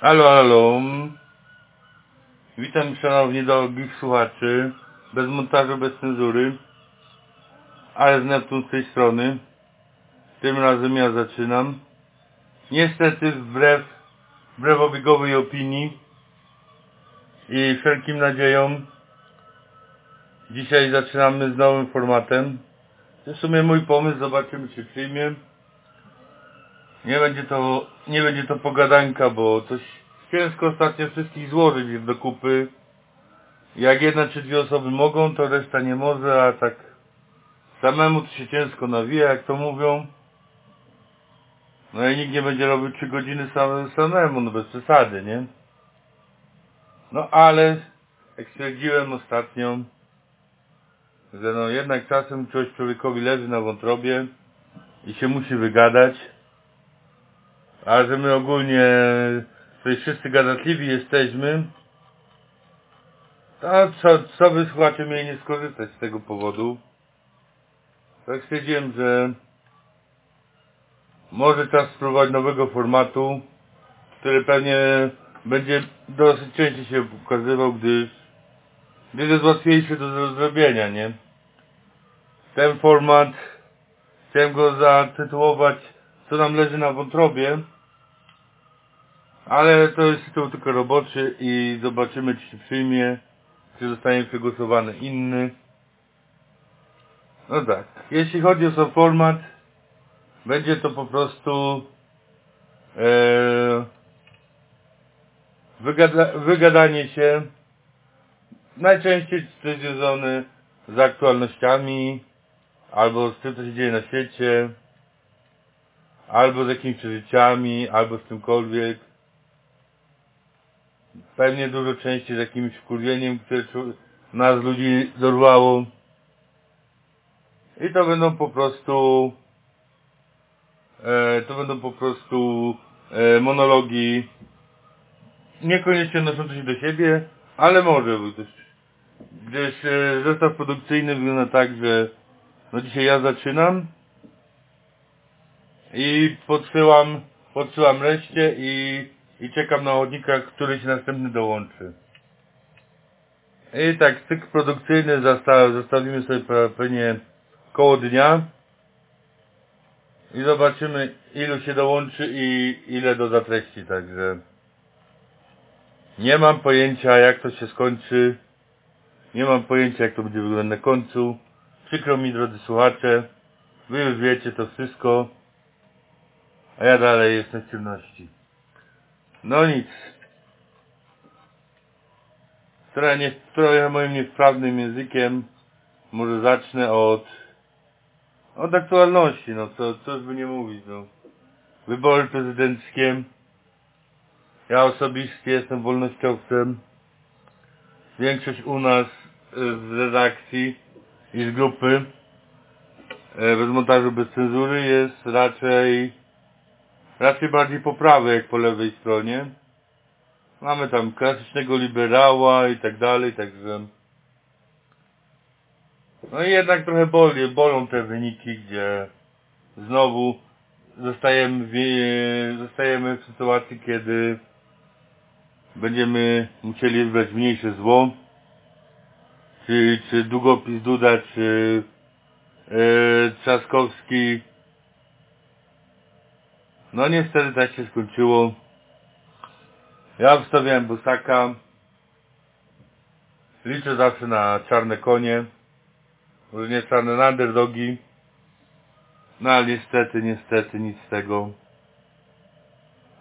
Halo, halo. Witam szanowni drogich słuchaczy. Bez montażu, bez cenzury. Ale z Neptun z tej strony. Tym razem ja zaczynam. Niestety wbrew, wbrew obiegowej opinii i wszelkim nadziejom dzisiaj zaczynamy z nowym formatem. W sumie mój pomysł, zobaczymy czy przyjmie. Nie będzie to, nie będzie to pogadanka, bo coś ciężko ostatnio wszystkich złożyć do kupy. Jak jedna czy dwie osoby mogą, to reszta nie może, a tak samemu to się ciężko nawija, jak to mówią. No i nikt nie będzie robił trzy godziny sam, samemu, no bez przesady, nie? No ale, jak stwierdziłem ostatnio, że no jednak czasem coś człowiekowi leży na wątrobie i się musi wygadać. A że my ogólnie tutaj wszyscy gadatliwi jesteśmy, to co, co słuchacze mieli nie skorzystać z tego powodu? Tak stwierdziłem, że może czas spróbować nowego formatu, który pewnie będzie dosyć częściej się ukazywał, gdyż, gdyż jest łatwiejszy do zrobienia, nie? Ten format, chciałem go zatytułować co nam leży na wątrobie, ale to jest tytuł tylko roboczy i zobaczymy czy się przyjmie, czy zostanie przegłosowany inny. No tak, jeśli chodzi o format, będzie to po prostu e, wygada, wygadanie się, najczęściej związane z aktualnościami, albo z tym co się dzieje na świecie, albo z jakimiś przeżyciami, albo z czymkolwiek. Pewnie dużo częściej z jakimś wkurwieniem, które nas ludzi dorwało. I to będą po prostu e, to będą po prostu e, monologi niekoniecznie odnoszące się do siebie, ale może być. Gdyż e, zestaw produkcyjny wygląda tak, że no dzisiaj ja zaczynam i podsyłam, podsyłam reszcie i, i czekam na chodnika, który się następny dołączy. I tak cykl produkcyjny zostawimy sobie pewnie koło dnia. I zobaczymy ilu się dołączy i ile do zatreści, także. Nie mam pojęcia jak to się skończy, nie mam pojęcia jak to będzie wyglądać na końcu. Przykro mi drodzy słuchacze, wy już wiecie to wszystko, a ja dalej jestem w ciemności. No nic. Trochę, nie, trochę moim niesprawnym językiem może zacznę od od aktualności, no co, co by nie mówić, no. Wybory prezydenckie. Ja osobiście jestem wolnościowcem. Większość u nas z redakcji i z grupy bez montażu, bez cenzury jest raczej raczej bardziej poprawy jak po lewej stronie. Mamy tam klasycznego liberała i tak dalej, także no i jednak trochę boli, bolą te wyniki, gdzie znowu zostajemy w, zostajemy w sytuacji, kiedy będziemy musieli wybrać mniejsze zło. Czy, czy długopis Duda, czy e, Trzaskowski. No niestety tak się skończyło. Ja wstawiałem Busaka. Liczę zawsze na czarne konie. Może nie czarne na underdogi. No ale niestety, niestety nic z tego.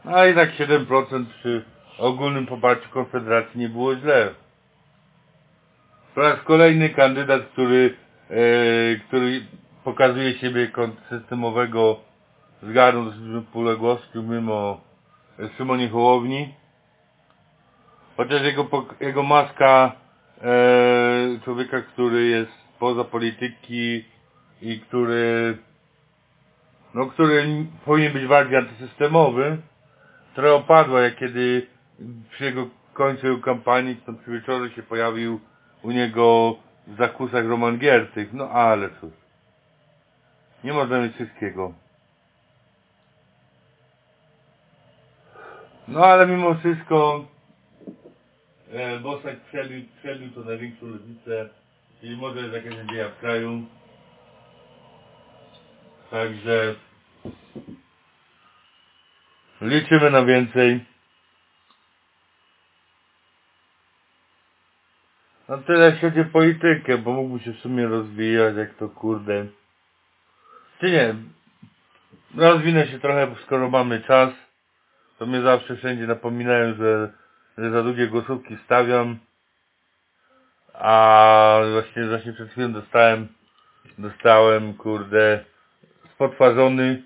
A i tak 7% przy ogólnym poparciu Konfederacji nie było źle. Po raz kolejny kandydat, który, e, który pokazuje siebie systemowego zgarnął głosów mimo Szymonie Hołowni. Chociaż jego, jego maska e, człowieka, który jest poza polityki i który no, który powinien być bardziej antysystemowy, trochę opadła, jak kiedy przy jego końcu kampanii, tam przy wieczorze się pojawił u niego w zakusach Roman Giertych. No ale cóż. Nie można mieć wszystkiego. No ale mimo wszystko e, Bosak przebił, przebił to największą lewicę, czyli może jest jakaś nadzieja w kraju. Także liczymy na więcej. No tyle jeśli chodzi o politykę, bo mógłby się w sumie rozwijać, jak to kurde. Czy nie? Rozwinę się trochę, skoro mamy czas. To mnie zawsze wszędzie napominają, że, że za długie głosówki stawiam. A właśnie, właśnie przed chwilą dostałem, dostałem, kurde, spotwarzony,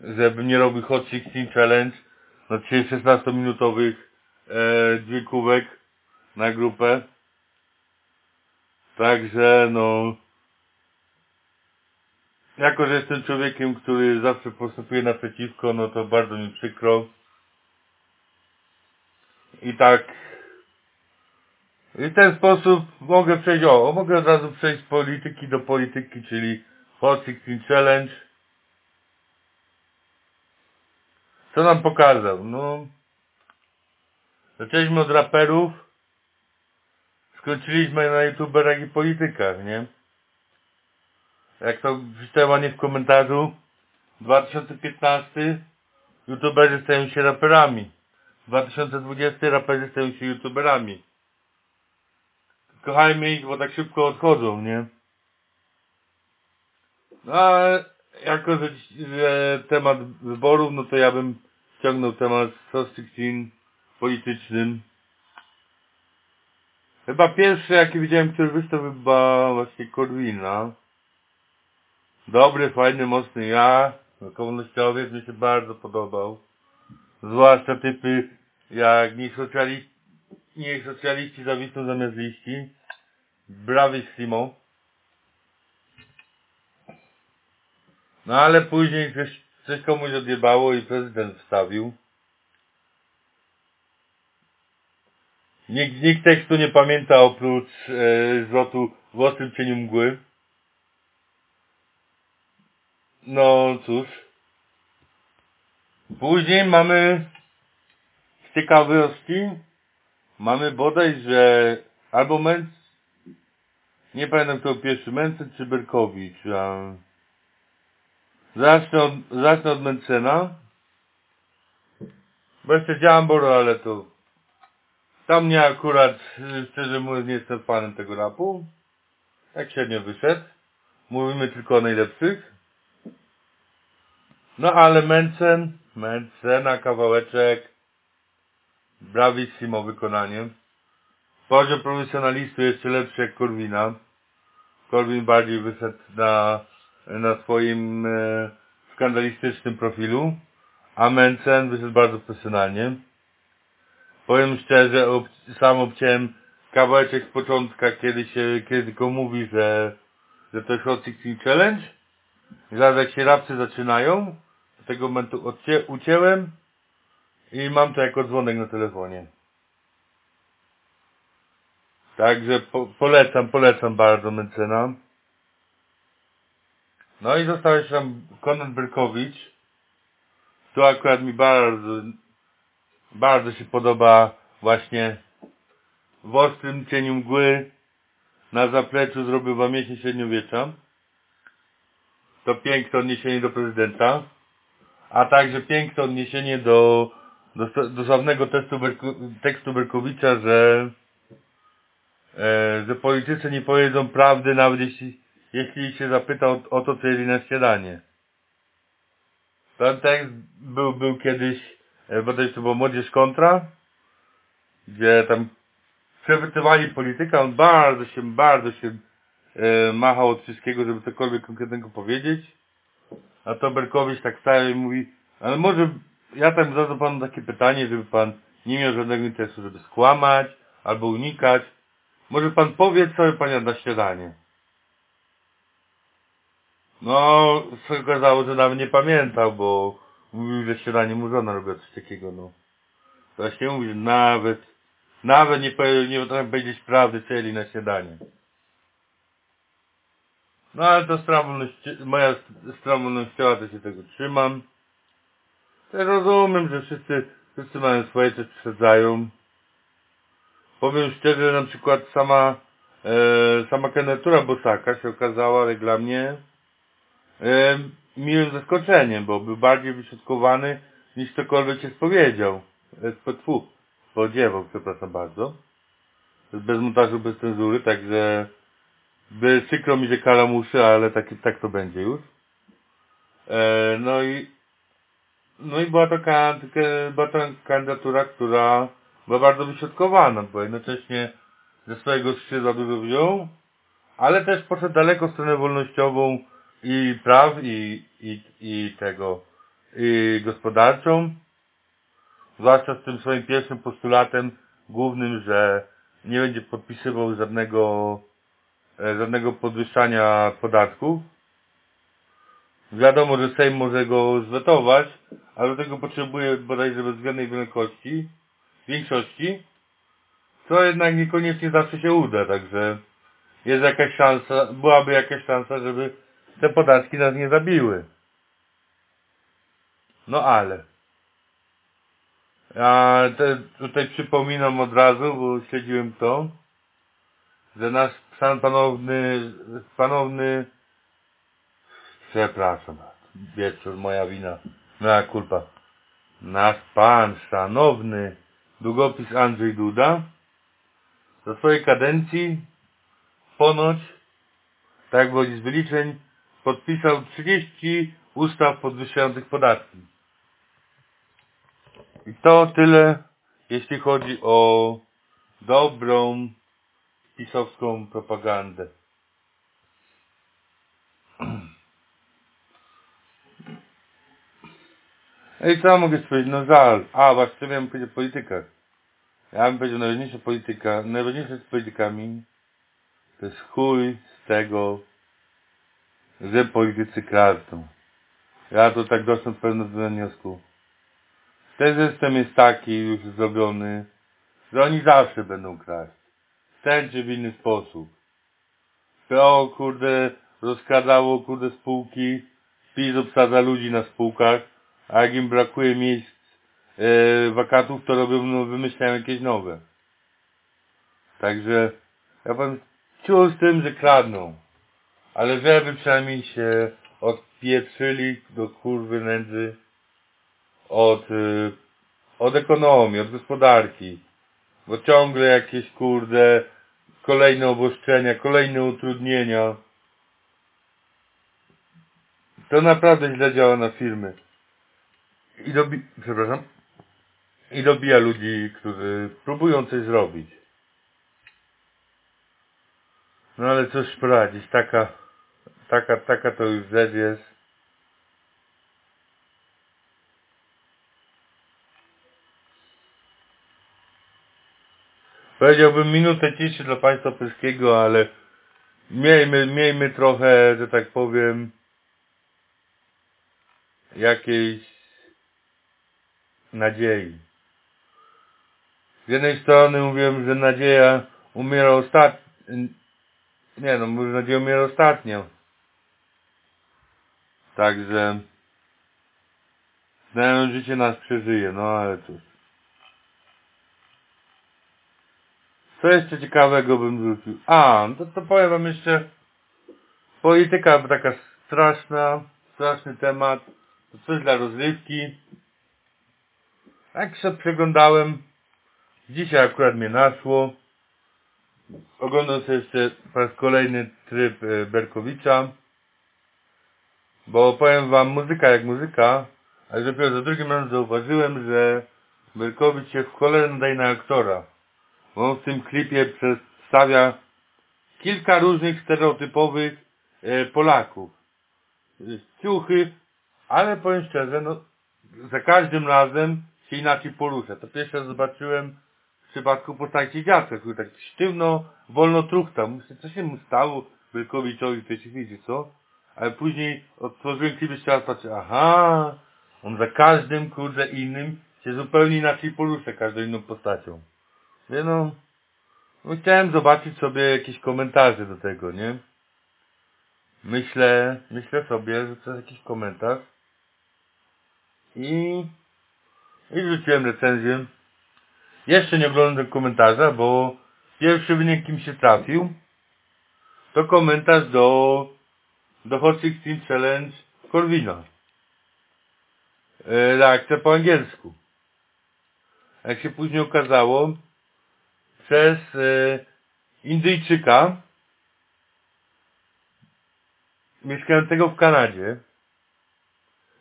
żebym nie robił Hot 16 Challenge, no dzisiaj 16-minutowych e, dźwiękówek na grupę. Także no, jako że jestem człowiekiem, który zawsze postępuje naprzeciwko, no to bardzo mi przykro. I tak i w ten sposób mogę przejść, o, mogę od razu przejść z polityki do polityki, czyli Hot 16 Challenge. Co nam pokazał? No, zaczęliśmy od raperów, skończyliśmy na youtuberach i politykach, nie? Jak to ładnie w komentarzu, 2015 youtuberzy stają się raperami. 2020 raperzy stają się youtuberami. Kochajmy ich, bo tak szybko odchodzą, nie? No ale jako, że, że temat wyborów, no to ja bym ściągnął temat SOS 16 politycznym. Chyba pierwszy jaki widziałem, który wystąpił chyba właśnie Korwina. Dobry, fajny, mocny ja. Komunistowiec mi się bardzo podobał. Zwłaszcza typy jak niech socjaliści, niech socjaliści zawisną zamiast liści. Bravissimo. No ale później coś, coś komuś odjebało i prezydent wstawił. Nikt, nikt tekstu nie pamięta oprócz e, zwrotu w ostrym cieniu mgły. No cóż. Później mamy z ciekawostki mamy bodaj, że albo Męc nie pamiętam kto pierwszy, Mencen czy Berkowicz. A... Zacznę od, zacznę od Mencena. Bo jeszcze Dziambor, ale to tam mnie akurat, szczerze mówiąc, nie jestem fanem tego rapu. Jak średnio wyszedł. Mówimy tylko o najlepszych. No ale Mencen, Mencena kawałeczek, brawissimo wykonanie. Poziom profesjonalistu jeszcze lepszy jak Korwina. Korwin bardziej wyszedł na, na swoim e, skandalistycznym profilu, a Mencen wyszedł bardzo profesjonalnie. Powiem szczerze, ob, sam obciąłem kawałeczek z początka, kiedy się, kiedy tylko mówi, że, że to jest Hot 16 Challenge. Zaraz jak się rapcy zaczynają, tego momentu odcie, ucięłem i mam to jako dzwonek na telefonie. Także po, polecam, polecam bardzo Mencena. No i został jeszcze tam Konrad Berkowicz. Tu akurat mi bardzo, bardzo się podoba właśnie w ostrym cieniu mgły na zapleczu zrobił wam średniowiecza. To piękne odniesienie do prezydenta. A także piękne odniesienie do, do, do tekstu Berkowicza, że e, że politycy nie powiedzą prawdy nawet jeśli, jeśli się zapyta o, o to, co jedli na śniadanie. Ten tekst był, był kiedyś, e, bodaj to było Młodzież Kontra, gdzie tam przepytywali polityka, on bardzo się, bardzo się e, machał od wszystkiego, żeby cokolwiek konkretnego powiedzieć. A to Berkowicz tak staje i mówi, ale może ja tam zadam panu takie pytanie, żeby pan nie miał żadnego interesu, żeby skłamać albo unikać. Może pan powie, co pan jadł na śniadanie. No, się okazało, że nawet nie pamiętał, bo mówił, że śniadanie mu żona robiła coś takiego, no. Właśnie mówi, że nawet, nawet nie, nie potrafi powiedzieć prawdy, co na śniadanie. No ale to strawolność, moja strawolnościowa to się tego trzymam. Rozumiem, że wszyscy Wszyscy mają swoje, coś przeszedzają. Powiem szczerze, na przykład sama e, sama kandydatura Bosaka się okazała jak dla mnie e, miłym zaskoczeniem, bo był bardziej wyśrodkowany niż ktokolwiek się spowiedział. Spodziewał, przepraszam bardzo. Bez montażu, bez cenzury, także by przykro mi, że kalamuszy, ale tak, tak to będzie już. E, no i no i była taka, była to kandydatura, która była bardzo wyśrodkowana, bo jednocześnie ze swojego skrzydła dużo wziął, ale też poszedł daleko w stronę wolnościową i praw, i, i, i tego, i gospodarczą. Zwłaszcza z tym swoim pierwszym postulatem głównym, że nie będzie podpisywał żadnego, żadnego podwyższania podatków. Wiadomo, że Sejm może go zwetować, ale do tego potrzebuje bodajże bezwzględnej wielkości, większości, co jednak niekoniecznie zawsze się uda, także jest jakaś szansa, byłaby jakaś szansa, żeby te podatki nas nie zabiły. No ale. Ja te, tutaj przypominam od razu, bo śledziłem to, że nasz pan panowny, panowny, przepraszam, wieczór, moja wina, moja kulpa. Nasz pan, szanowny, długopis Andrzej Duda, za swojej kadencji ponoć, tak wychodzi z wyliczeń, podpisał 30 ustaw podwyższających podatki. I to tyle, jeśli chodzi o dobrą pisowską propagandę. I co mogę powiedzieć? No żal. A, właśnie miałem powiedzieć o politykach. Ja bym powiedział, najważniejsza polityka, najważniejsza z politykami to jest chuj z tego, że politycy kradną. Ja to tak doszedłem do wniosku. Ten system jest taki już zrobiony, że oni zawsze będą kraść. Ten czy w inny sposób. To kurde rozkradało kurde spółki, PiS obsadza ludzi na spółkach, a jak im brakuje miejsc e, wakatów, to robią, no, wymyślają jakieś nowe. Także ja pan czuł z tym, że kradną. Ale żeby przynajmniej się odpieprzyli do kurwy nędzy od, y, od ekonomii, od gospodarki. Bo ciągle jakieś kurde kolejne obostrzenia, kolejne utrudnienia. To naprawdę źle działa na firmy. I dobi... Przepraszam. I dobija ludzi, którzy próbują coś zrobić. No ale cóż poradzić, taka, taka, taka to już rzecz jest. Powiedziałbym minutę ciszy dla państwa polskiego, ale miejmy, miejmy trochę, że tak powiem, jakiejś nadziei. Z jednej strony mówiłem, że nadzieja umiera ostatnio. Nie no, może nadzieja umiera ostatnio. Także znając życie nas przeżyje, no ale cóż. Co jeszcze ciekawego bym wrzucił? A, no to, to powiem wam jeszcze polityka taka straszna, straszny temat. To coś dla rozrywki. Jak się przeglądałem, dzisiaj akurat mnie naszło. Oglądam sobie jeszcze po raz kolejny tryb e, Berkowicza. Bo powiem wam, muzyka jak muzyka, ale dopiero za drugim razem zauważyłem, że Berkowicz się w cholerę nadaje na aktora. On w tym klipie przedstawia kilka różnych stereotypowych e, Polaków. Ciuchy, ale powiem szczerze, no za każdym razem się inaczej porusza. To pierwszy raz zobaczyłem w przypadku postaci dziadka, który tak sztywno, wolno truchtał. Myślę, co się mu stało Wielkowiczowi w chwili, co? Ale później otworzyłem klip jeszcze raz, patrzę, aha, on za każdym, kurde, innym się zupełnie inaczej porusza, każdą inną postacią. Nie no, no chciałem zobaczyć sobie jakieś komentarze do tego, nie? Myślę, myślę sobie, że to jest jakiś komentarz i i rzuciłem recenzję. Jeszcze nie oglądam komentarza, bo pierwszy wynik kim się trafił to komentarz do do Hot 16 Challenge Corwina. E, reakcja po angielsku. Jak się później okazało, przez e, Indyjczyka mieszkającego w Kanadzie,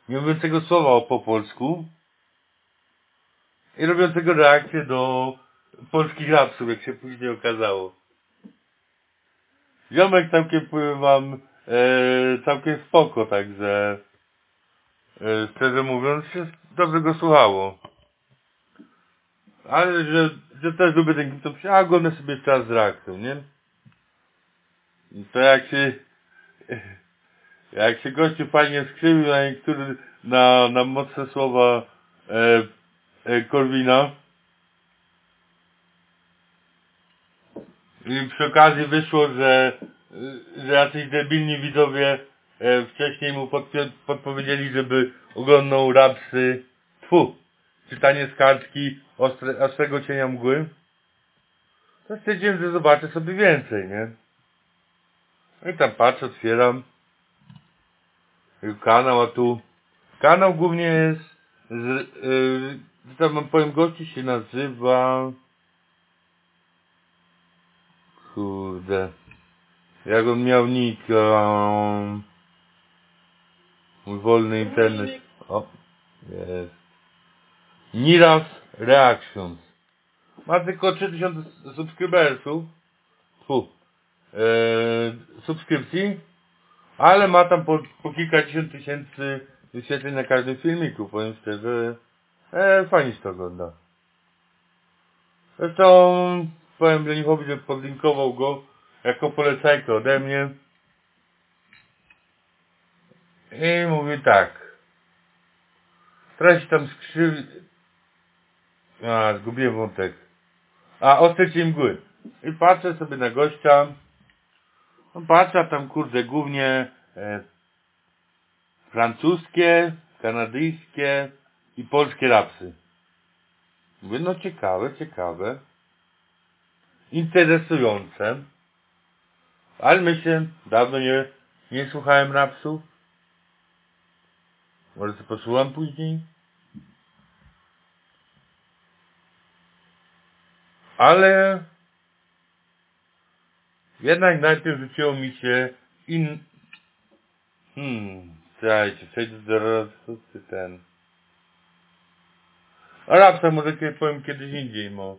nie mówiącego słowa po polsku i robiącego reakcję do polskich rapsów, jak się później okazało. Ziomek całkiem wam e, całkiem spoko, także e, szczerze mówiąc się dobrze go słuchało. Ale że, że też lubię ten się, a oglądam sobie czas z reakcją, nie? I to jak się jak się gościu fajnie skrzywił na niektóre na, na mocne słowa e, e, Korwina i przy okazji wyszło, że że jacyś debilni widzowie e, wcześniej mu podpowiedzieli, żeby oglądał rapsy tfu, czytanie z kartki ostre, ostrego cienia mgły? To stwierdziłem, że zobaczę sobie więcej, nie? No i tam patrzę, otwieram. Kanał, a tu kanał głównie jest z, yy, tam wam powiem, gości się nazywa kurde. Jak on miał nick um, mój wolny internet o jest Niras Reactions ma tylko 3000 subskrybersów. Fu. Eee, subskrypcji ale ma tam po, po kilkadziesiąt tysięcy wyświetleń na każdym filmiku. Powiem szczerze e, fajnie się to ogląda. Zresztą powiem Lenichowi, że podlinkował go jako polecajkę ode mnie. I mówi tak. Treść tam skrzywi a zgubiłem wątek. A o trzeciej mgły i patrzę sobie na gościa. A tam kurde głównie e, francuskie kanadyjskie i polskie rapsy. Mówię no ciekawe ciekawe. Interesujące. Ale myślę, dawno nie, nie słuchałem rapsów. Może to posłucham później. Ale jednak najpierw rzuciło mi się in... Hmm, słuchajcie, przejdę do ten. A rapsa może powiem kiedyś indziej, bo,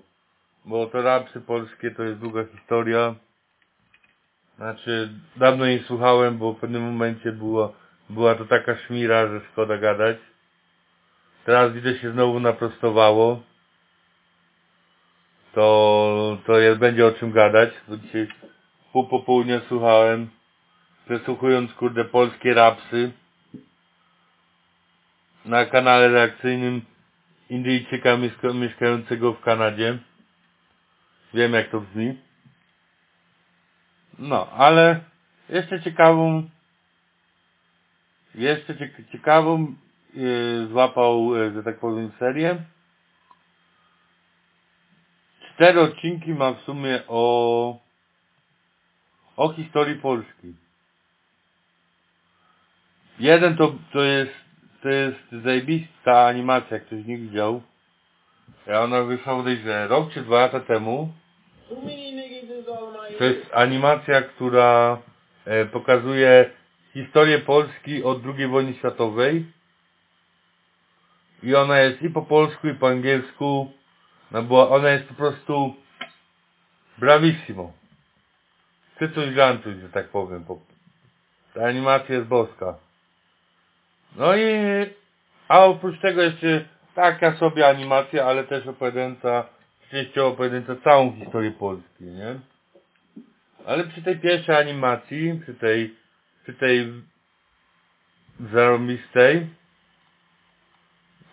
bo to rapsy polskie to jest długa historia. Znaczy, dawno nie słuchałem, bo w pewnym momencie było, była to taka szmira, że szkoda gadać. Teraz widzę się znowu naprostowało. To, to jest, będzie o czym gadać, bo dzisiaj pół popołudnia słuchałem, przesłuchując kurde polskie rapsy na kanale reakcyjnym Indyjczyka mieszkającego w Kanadzie. Wiem jak to brzmi. No, ale jeszcze ciekawą jeszcze ciekawą yy, złapał, yy, że tak powiem, serię. Cztery odcinki ma w sumie o o historii Polski. Jeden to, to jest to jest zajebista animacja, jak ktoś nie widział. Ja ona wyszła że rok czy dwa lata temu. To jest animacja, która e, pokazuje historię Polski od II wojny światowej. I ona jest i po polsku, i po angielsku. No bo ona jest po prostu bravissimo. Ty coś gantuj, że tak powiem. Ta animacja jest boska. No i a oprócz tego jeszcze taka sobie animacja, ale też opowiadająca, częściowo opowiadająca całą historię Polski, nie? Ale przy tej pierwszej animacji, przy tej, przy tej zarobistej,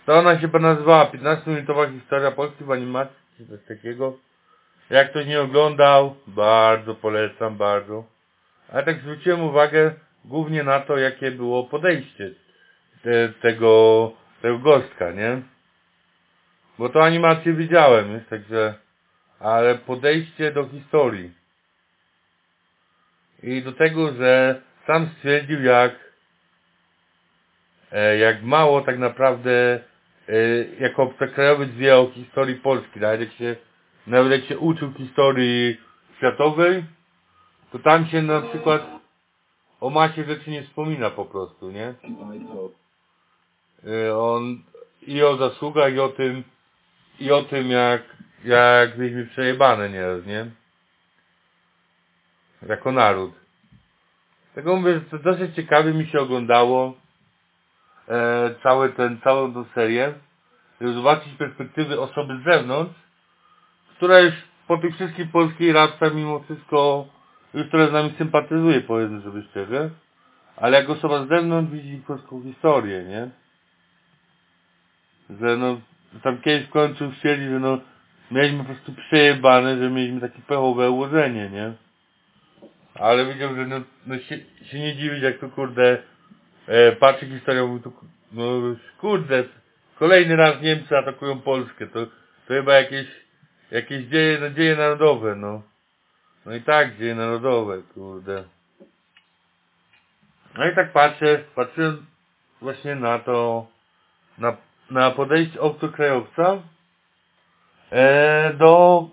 to ona się nazywała 15-minutowa historia Polski w animacji, czy coś takiego. Jak ktoś nie oglądał, bardzo polecam, bardzo. Ale tak zwróciłem uwagę głównie na to, jakie było podejście te, tego, tego gostka, nie? Bo to animację widziałem, już, także... Ale podejście do historii. I do tego, że sam stwierdził jak e, jak mało tak naprawdę jako obcokrajowiec wie o historii Polski. Nawet jak się, nawet jak się uczył historii światowej, to tam się na przykład o masie rzeczy nie wspomina po prostu, nie? E, On i o zasługach, i o tym, i o tym jak, jak byliśmy przejebane nieraz, nie? Jako naród. Tego mówię, to dosyć ciekawie mi się oglądało e, cały ten, całą tą serię, żeby zobaczyć perspektywy osoby z zewnątrz, która już po tych wszystkich polskich rapsach mimo wszystko już trochę z nami sympatyzuje, powiedzmy sobie szczerze, ale jak osoba z zewnątrz widzi polską historię, nie? Że no, tam kiedyś w końcu stwierdzi, że no, mieliśmy po prostu przejebane, że mieliśmy takie pechowe ułożenie, nie? Ale widział, że no, no się, się nie dziwić, jak to kurde e, mówi tu, no kurde, kolejny raz Niemcy atakują Polskę, to, to chyba jakieś, jakieś dzieje, no, dzieje narodowe, no. No i tak, dzieje narodowe, kurde. No i tak patrzę, patrzyłem właśnie na to, na, na podejście obcokrajowca e, do,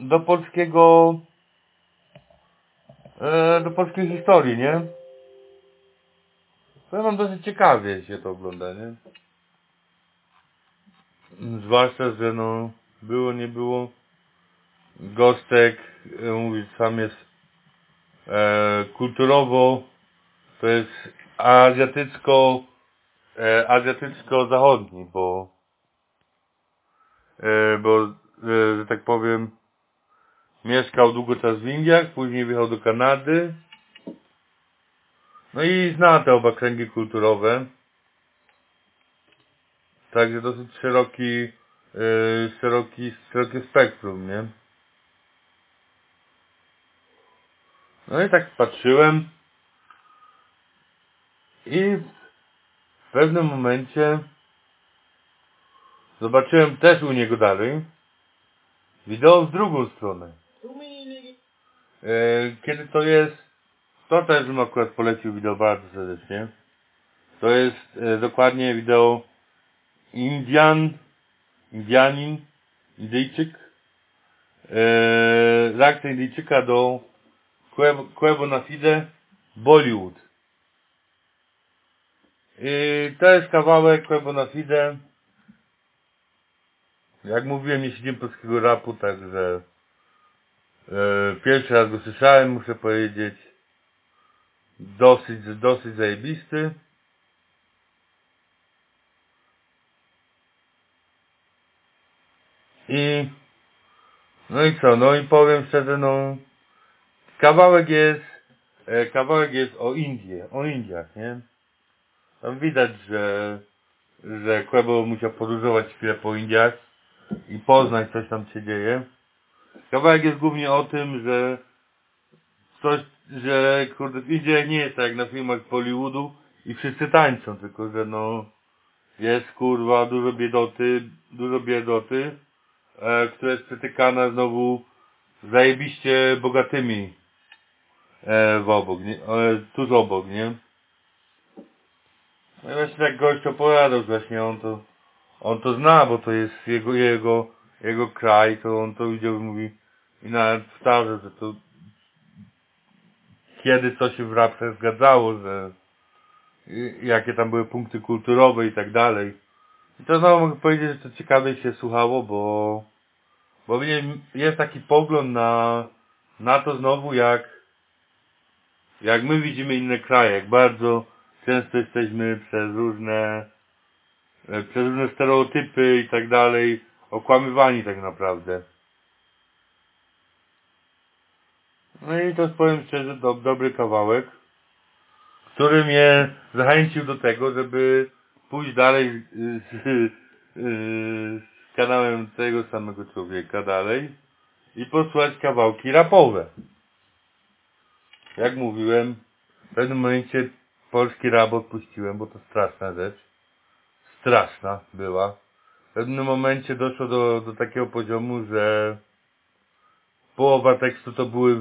do polskiego e, do polskiej historii, nie? To mam dosyć ciekawie się to ogląda, nie? Zwłaszcza, że no było, nie było. Gostek, e, mówi, sam jest e, kulturowo, to jest azjatycko e, azjatycko-zachodni, bo e, bo, e, że tak powiem mieszkał długo czas w Indiach, później wyjechał do Kanady no i zna te oba kręgi kulturowe także dosyć szeroki e, szeroki, szerokie spektrum, nie? No i tak patrzyłem i w pewnym momencie zobaczyłem też u niego dalej wideo w drugą stronę. E, Kiedy to jest, to też bym akurat polecił wideo bardzo serdecznie. To jest e, dokładnie wideo Indian, Indianin, Indyjczyk, e, reakcja Indyjczyka do Quebo na Fide, Bollywood. I to jest kawałek Quebo na Fide. Jak mówiłem, nie siedzimy polskiego rapu, także e, pierwszy raz go słyszałem, muszę powiedzieć. Dosyć, dosyć zajebisty. I no i co, no i powiem szczerze, no kawałek jest e, kawałek jest o Indie, o Indiach, nie? Tam widać, że że Quebo musiał podróżować chwilę po Indiach i poznać coś tam się dzieje. Kawałek jest głównie o tym, że coś, że kurde Indiach nie jest tak jak na filmach Hollywoodu i wszyscy tańczą, tylko że no jest kurwa dużo biedoty, dużo biedoty, e, która jest przetykana znowu zajebiście bogatymi e, w obok, nie? E, tuż obok, nie? No i właśnie tak gość opowiadał, właśnie on to, on to zna, bo to jest jego, jego, jego kraj, to on to widział i mówi, i nawet powtarza, że to kiedy co się w rapsach zgadzało, że jakie tam były punkty kulturowe i tak dalej. I to znowu mogę powiedzieć, że to ciekawie się słuchało, bo bo jest taki pogląd na na to znowu jak jak my widzimy inne kraje, jak bardzo często jesteśmy przez różne przez różne stereotypy i tak dalej okłamywani tak naprawdę. No i to powiem szczerze, do, dobry kawałek, który mnie zachęcił do tego, żeby pójść dalej z, z, z kanałem tego samego człowieka dalej i posłuchać kawałki rapowe. Jak mówiłem, w pewnym momencie polski rap odpuściłem, bo to straszna rzecz. Straszna była. w pewnym momencie doszło do, do takiego poziomu, że połowa tekstu to były,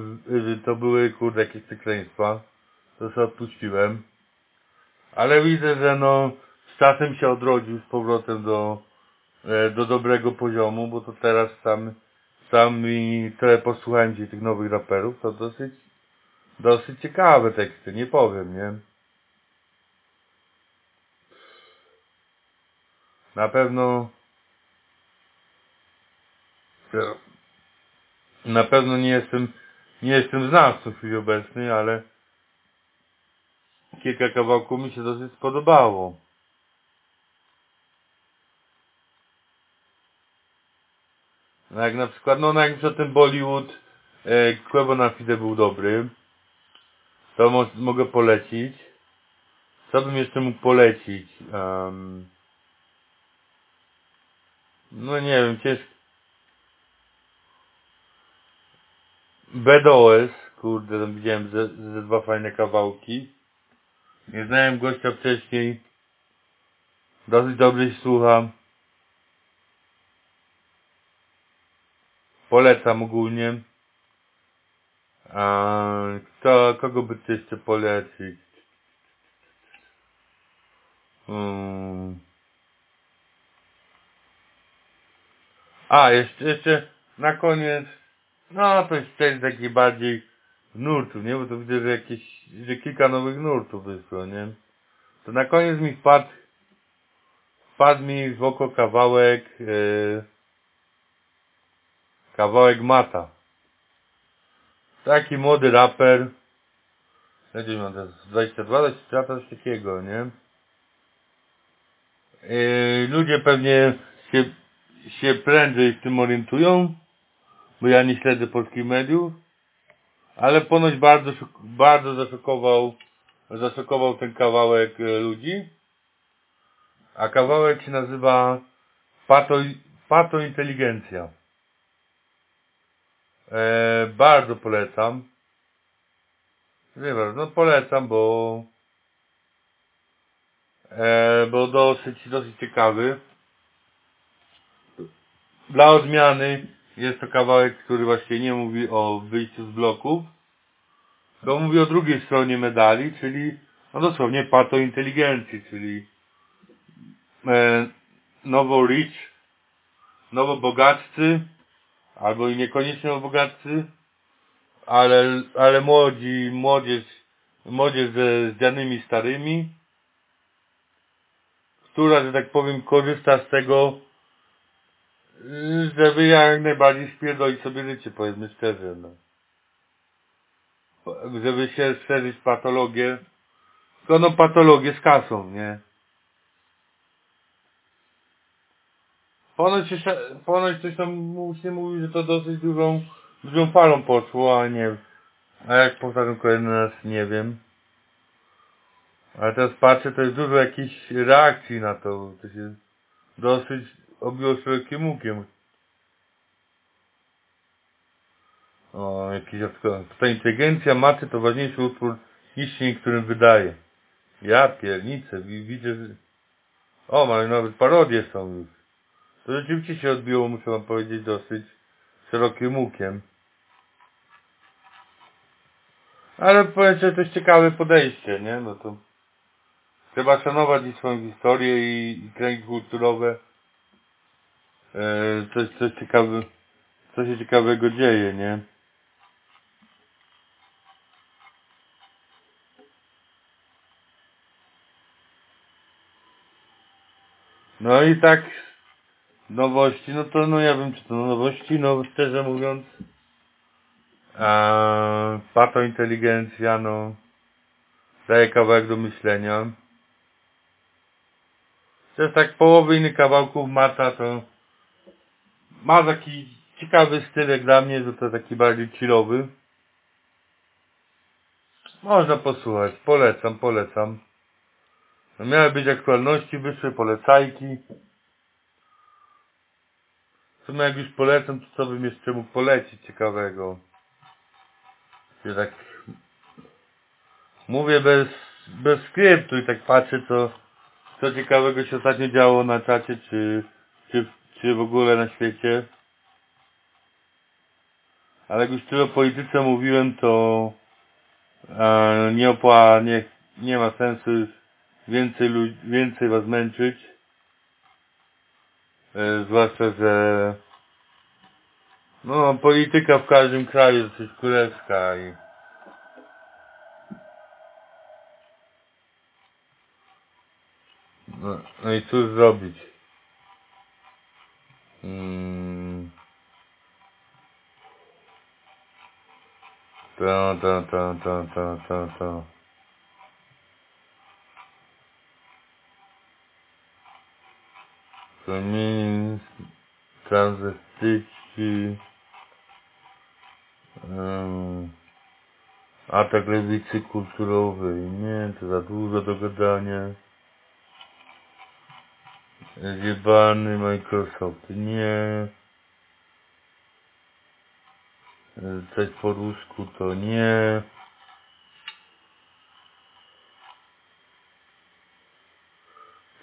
to były kurde jakieś przekleństwa. To sobie odpuściłem. Ale widzę, że no z czasem się odrodził z powrotem do, e, do dobrego poziomu, bo to teraz sam, sam i trochę posłuchałem tych nowych raperów, to dosyć, dosyć ciekawe teksty, nie powiem, nie? Na pewno na pewno nie jestem nie jestem znawcą w chwili obecnej, ale kilka kawałków mi się dosyć spodobało. No jak na przykład, no, no jak przykład ten Bollywood e, Quebo na Fide był dobry, to mo mogę polecić. Co bym jeszcze mógł polecić? Um, no nie wiem, ciężko. BDOS, kurde, tam widziałem ze, ze dwa fajne kawałki. Nie znałem gościa wcześniej. Dosyć dobrze się słucham. Polecam ogólnie. A kto, kogo by tu jeszcze polecić? Hmm. A, jeszcze, jeszcze na koniec. No, to jest też taki bardziej nurtów, nie? Bo to widzę, że jakieś, że kilka nowych nurtów wyszło, nie? To na koniec mi wpadł, wpadł mi w oko kawałek, yy, kawałek Mata. Taki młody raper. Gdzieś mam teraz 22, 23 lata, coś takiego, nie? Yy, ludzie pewnie się, się prędzej w tym orientują, bo ja nie śledzę polskich mediów, ale ponoć bardzo, bardzo zaszokował, zaszokował ten kawałek e, ludzi. A kawałek się nazywa Pato, Pato Inteligencja. E, bardzo polecam. Nie wiem, no polecam, bo e, bo dosyć, dosyć ciekawy. Dla odmiany jest to kawałek, który właśnie nie mówi o wyjściu z bloków, bo mówi o drugiej stronie medali, czyli no dosłownie pato inteligencji, czyli e, nowo rich, nowo bogatcy, albo i niekoniecznie bogatcy, ale, ale młodzi, młodzież, młodzież ze zdzianymi starymi, która, że tak powiem, korzysta z tego, żeby jak najbardziej spierdolić sobie życie, powiedzmy szczerze, no. Żeby się szerzyć patologię, tylko no patologię z kasą, nie? Ponoć, jeszcze, ponoć coś tam się mówi, że to dosyć dużą, dużą falą poszło, a nie A jak powtarzam kolejny raz, nie wiem. Ale teraz patrzę, to jest dużo jakichś reakcji na to. To się dosyć obiło szerokim łukiem. O, jakiś Ta inteligencja maty to ważniejszy utwór niż się niektórym wydaje. Ja piernicę, widzę, że... O, ale nawet parodie są już. To rzeczywiście się odbiło, muszę wam powiedzieć, dosyć szerokim łukiem. Ale powiem, że to jest ciekawe podejście, nie? No to trzeba szanować i swoją historię i, i kręgi kulturowe. E, coś, coś ciekawe, co się ciekawego dzieje, nie? No i tak nowości, no to no ja wiem czy to nowości, no szczerze mówiąc eee, pato inteligencja, no daje kawałek do myślenia. Jest tak połowy innych kawałków Mata to ma taki ciekawy styl jak dla mnie, że to taki bardziej chillowy. Można posłuchać, polecam, polecam. No miały być aktualności, wyszły polecajki. W sumie jak już polecam, to co bym jeszcze mógł polecić ciekawego? Ja tak mówię bez, bez skryptu i tak patrzę co, co ciekawego się ostatnio działo na czacie, czy, czy, czy w ogóle na świecie. Ale jak już tyle o polityce mówiłem, to e, nie opła, nie, nie ma sensu więcej, lud- więcej was męczyć. E, zwłaszcza, że no, polityka w każdym kraju jest królewska i no, no i cóż zrobić? Mm. To, to, to, to, to, to, to. Feminizm, transwestyci, um, atak lewicy kulturowej, nie, to za dużo do gadania. Zjebany Microsoft, nie. Coś po rusku to nie.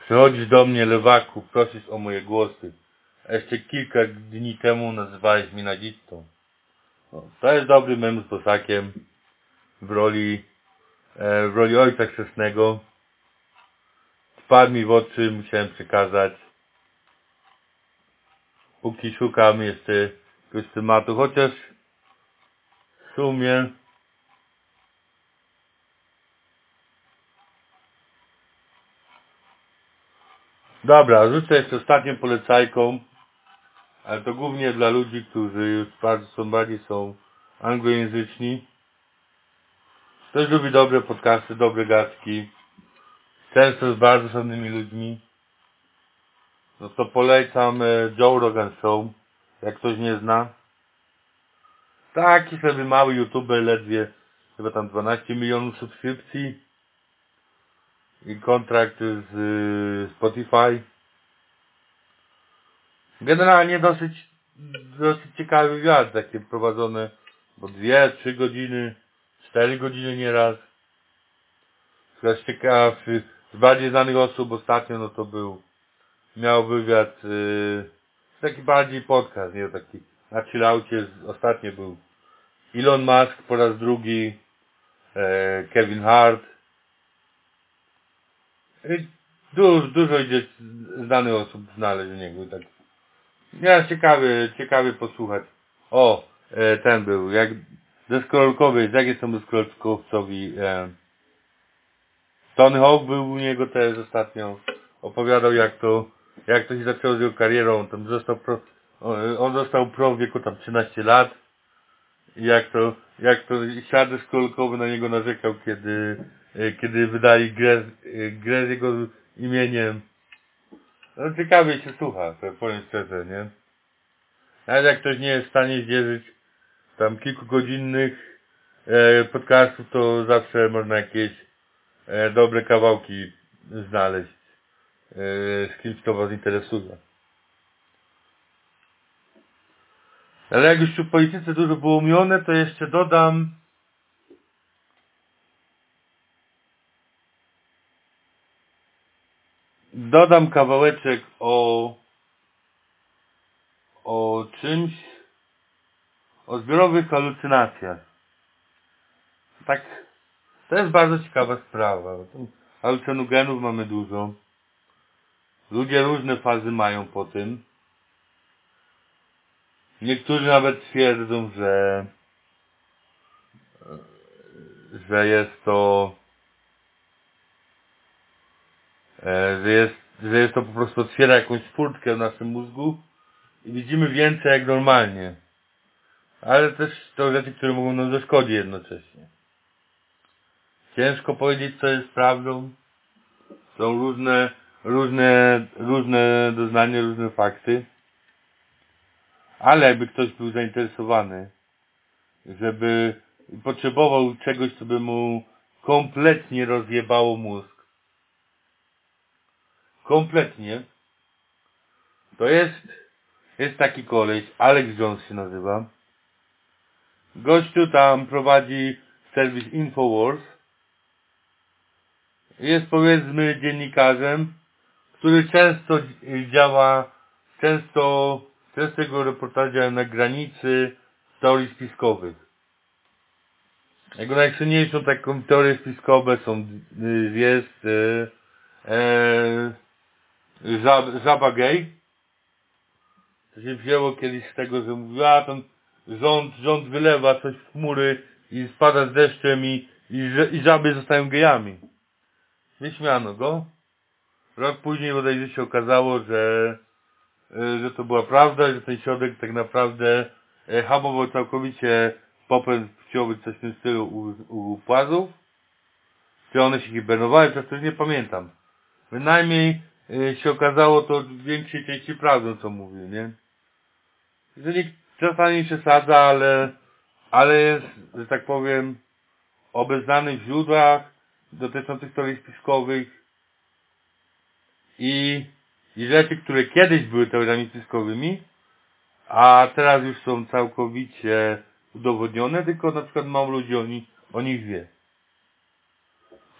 Przychodzisz do mnie, lewaku, prosisz o moje głosy. Jeszcze kilka dni temu nazywałeś mnie nazistą. To jest dobry mem z Bosakiem w roli, e, w roli ojca chrzestnego. Wpadł mi w oczy, musiałem przekazać. Póki szukam jeszcze jakiegoś tematu, chociaż w sumie Dobra, rzucę jeszcze ostatnią polecajką, ale to głównie dla ludzi, którzy już bardzo są bardziej są anglojęzyczni. Ktoś lubi dobre podcasty, dobre gadki, często z bardzo szanownymi ludźmi. No to polecam e, Joe Rogan Show, jak ktoś nie zna. Taki sobie mały youtuber, ledwie chyba tam 12 milionów subskrypcji i kontrakt z y, Spotify. Generalnie dosyć, dosyć ciekawy wywiad, takie prowadzone, bo dwie, trzy godziny, cztery godziny nieraz. Teraz ciekawy, z bardziej znanych osób ostatnio, no to był, miał wywiad, yy, taki bardziej podcast, nie taki, na chillaucie, ostatnio był Elon Musk po raz drugi, e, Kevin Hart, Y, Dużo, dużo idzie znanych osób znaleźć u niego. Tak. Ja ciekawy, ciekawy posłuchać. O, e, ten był, jak deskorolkowy, jakie są deskorolkowcowi. E, Tony Hawk był u niego też ostatnio. Opowiadał jak to, jak to się zaczęło z jego karierą. Tam został pro, on został pro w wieku tam 13 lat. Jak to, jak to ślad deskorolkowy na niego narzekał, kiedy kiedy wydali grę, grę z jego imieniem. No ciekawie się słucha, to powiem szczerze, nie? Nawet jak ktoś nie jest w stanie zdzierżyć tam kilkugodzinnych e, podcastów, to zawsze można jakieś dobre kawałki znaleźć e, z kimś, kto was interesuje. Ale jak już w polityce dużo było umione, to jeszcze dodam dodam kawałeczek o o czymś o zbiorowych halucynacjach. Tak, to jest bardzo ciekawa sprawa. Halucynogenów mamy dużo. Ludzie różne fazy mają po tym. Niektórzy nawet twierdzą, że że jest to E, że jest, że jest to po prostu otwiera jakąś furtkę w naszym mózgu i widzimy więcej jak normalnie. Ale też to rzeczy, które mogą nam zaszkodzić jednocześnie. Ciężko powiedzieć, co jest prawdą. Są różne, różne, różne doznania, różne fakty. Ale jakby ktoś był zainteresowany, żeby potrzebował czegoś, co by mu kompletnie rozjebało mózg, kompletnie, to jest, jest taki koleś, Alex Jones się nazywa. Gościu tam prowadzi serwis Infowars. Jest powiedzmy dziennikarzem, który często działa często, często jego reportaże na granicy teorii spiskowych. Jego najsłynniejszą taką teorię spiskową są, y, jest e, e, żab, żaba gay. To się wzięło kiedyś z tego, że mówiła, a rząd, rząd wylewa coś w chmury i spada z deszczem i, i, i żaby zostają gejami. Wyśmiano go. Rok później bodajże się okazało, że, e, że to była prawda, że ten środek tak naprawdę e, hamował całkowicie popęd płciowy, coś w tym stylu u, u płazów. Czy one się hibernowały, przez to nie pamiętam. Bynajmniej e, się okazało to w większej części prawdą, co mówił, nie? Jeżeli czasami przesadza, ale, ale jest, że tak powiem, obeznany w źródłach dotyczących teorii spiskowych i, i rzeczy, które kiedyś były teoriami spiskowymi, a teraz już są całkowicie udowodnione, tylko na przykład mało ludzi o nich, o nich wie.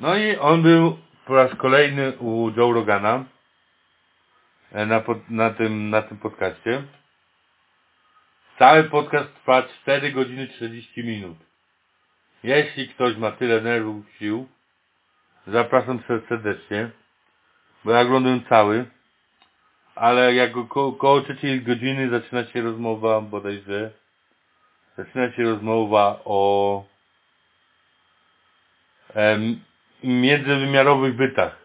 No i on był po raz kolejny u Joe Rogana e, na, pod, na, tym, na tym podcaście. Cały podcast trwa 4 godziny 40 minut. Jeśli ktoś ma tyle nerwów, sił, zapraszam serdecznie, bo ja oglądam cały, ale jak ko koło trzeciej godziny zaczyna się rozmowa, bodajże, zaczyna się rozmowa o em, międzywymiarowych bytach,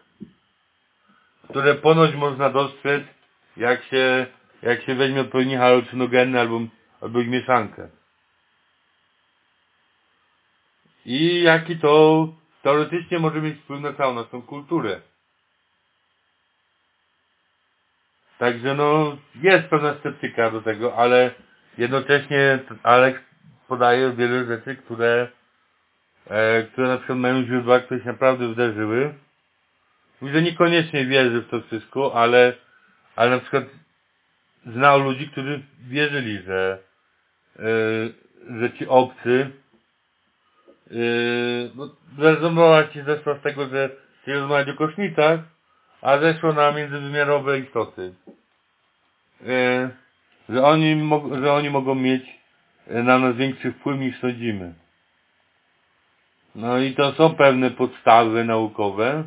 które ponoć można dostrzec, jak się, jak się weźmie odpowiedni halucynogeny albo, albo ich mieszankę. I jaki to teoretycznie może mieć wpływ na całą naszą kulturę. Także no, jest pewna sceptyka do tego, ale jednocześnie Alex podaje wiele rzeczy, które, e, które na przykład mają źródła, które się naprawdę wydarzyły. Widzę, niekoniecznie wierzy w to wszystko, ale, ale na przykład znał ludzi, którzy wierzyli, że, e, że ci obcy, yy, no, rozmowa ci zeszła z tego, że się rozmawiać o koszmitach, a zeszło na międzywymiarowe istoty. Yy, że oni, że oni mogą mieć yy, na nas większy wpływ niż sądzimy. No i to są pewne podstawy naukowe,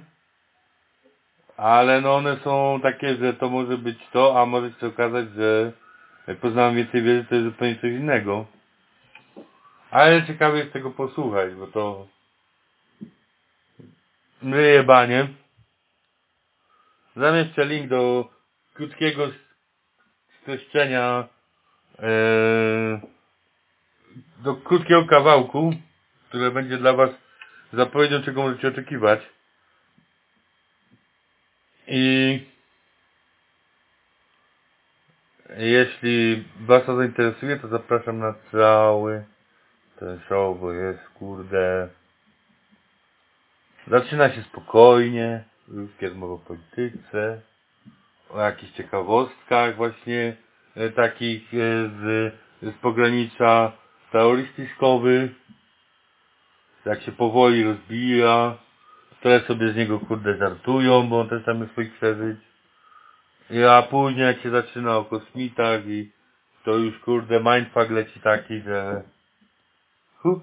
ale no one są takie, że to może być to, a może się okazać, że jak poznałem więcej wiedzy, to jest zupełnie coś innego. Ale ciekawe jest tego posłuchać, bo to myje banie. Zamieszczę link do krótkiego streszczenia e, do krótkiego kawałku, które będzie dla Was zapowiedzią, czego możecie oczekiwać. I jeśli Was to zainteresuje, to zapraszam na cały ten show, bo jest kurde... Zaczyna się spokojnie, ludzkie rozmowy o polityce, o jakichś ciekawostkach właśnie e, takich e, z, z pogranicza teorii jak się powoli rozbija, które sobie z niego kurde żartują, bo on też tam jest swoich przeżyć. A później jak się zaczyna o kosmitach i to już kurde mindfuck leci taki, że huh.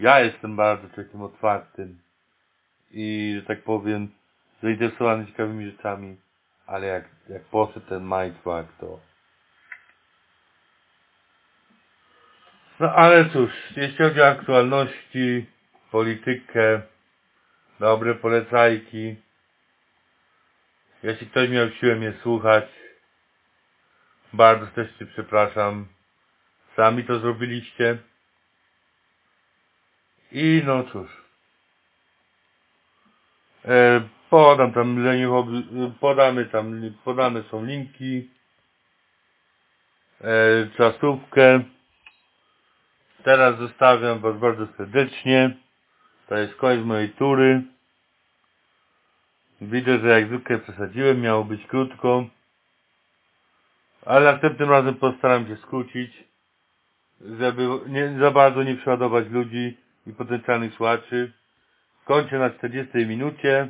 ja jestem bardzo takim otwartym i że tak powiem zainteresowany ciekawymi rzeczami, ale jak, jak poszedł ten mindfuck to no ale cóż, jeśli chodzi o aktualności, politykę, dobre polecajki, jeśli ktoś miał siłę mnie słuchać, bardzo też Cię przepraszam. Sami to zrobiliście. I no cóż. E, podam tam leniuchowy, podamy tam, podane są linki. E, czasówkę. Teraz zostawiam Was bardzo serdecznie. To jest koniec mojej tury. Widzę, że jak zwykle przesadziłem, miało być krótko. Ale następnym razem postaram się skrócić, żeby nie, za bardzo nie przeładować ludzi i potencjalnych słuchaczy. Kończę na 40 minucie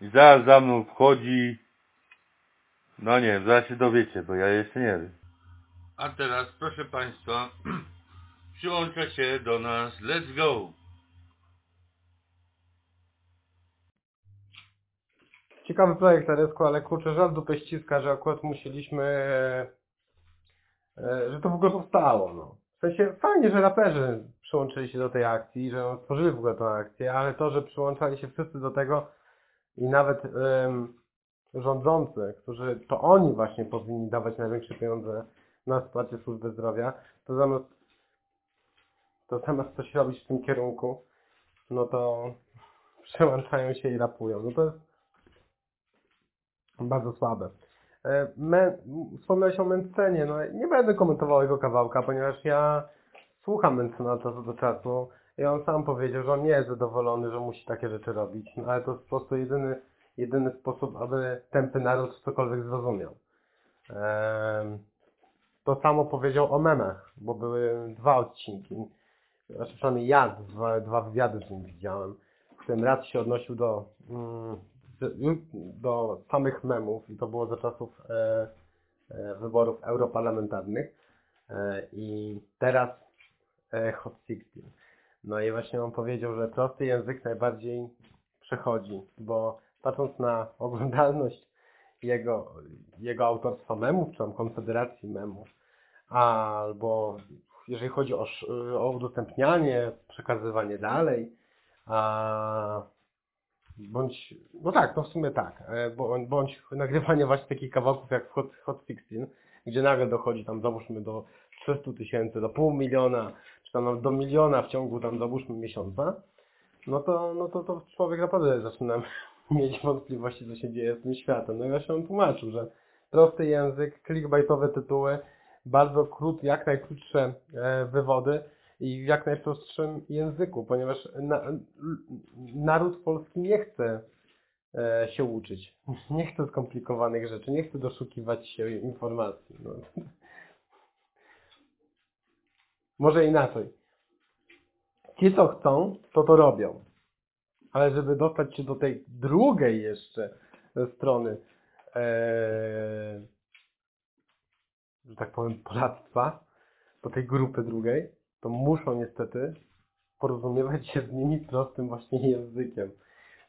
i zaraz za mną wchodzi No nie wiem, zaraz się dowiecie, bo ja jeszcze nie wiem. A teraz, proszę Państwa, przyłącza się do nas Let's Go. Ciekawy projekt Teresku, ale kurczę, żal dupę ściska, że akurat musieliśmy, e, e, że to w ogóle powstało, no. Sensie fajnie, że raperzy przyłączyli się do tej akcji, że stworzyli w ogóle tę akcję, ale to, że przyłączali się wszyscy do tego i nawet em, rządzący, którzy, to oni właśnie powinni dawać największe pieniądze na wsparcie służby zdrowia, to zamiast, to zamiast coś robić w tym kierunku, no to przełączają się i rapują. No to jest bardzo słabe. E, Me, wspomniałeś o Mencenie, no nie będę komentował jego kawałka, ponieważ ja słucham Mencena od czasu do czasu i on sam powiedział, że on nie jest zadowolony, że musi takie rzeczy robić, no, ale to jest po prostu jedyny, jedyny sposób, aby tępy naród cokolwiek zrozumiał. Em, to samo powiedział o memach, bo były dwa odcinki, znaczy przynajmniej ja dwa, dwa wywiady z nim widziałem, w którym raz się odnosił do mm, do samych memów i to było za czasów e, e, wyborów europarlamentarnych e, i teraz e, Hot 16. No i właśnie on powiedział, że prosty język najbardziej przechodzi, bo patrząc na oglądalność jego, jego autorstwa memów, czy tam konfederacji memów, albo jeżeli chodzi o, o udostępnianie, przekazywanie dalej, a Bądź, no tak, no w sumie tak, e, bądź, nagrywanie właśnie takich kawałków jak w Hot, Hot 16, gdzie nagle dochodzi tam załóżmy do 300 tysięcy, do pół miliona, czy tam do miliona w ciągu tam załóżmy miesiąca, no to, no to, to człowiek naprawdę zaczyna mieć wątpliwości, co się dzieje z tym światem. No i właśnie on tłumaczył, że prosty język, clickbaitowe tytuły, bardzo krót, jak najkrótsze e, wywody i w jak najprostszym języku, ponieważ na, naród polski nie chce e, się uczyć. Nie chce skomplikowanych rzeczy, nie chce doszukiwać się informacji. No. Może inaczej. Ci, co chcą, to to robią. Ale żeby dostać się do tej drugiej jeszcze strony, e, że tak powiem, Polactwa, do tej grupy drugiej, to muszą niestety porozumiewać się z nimi prostym właśnie językiem.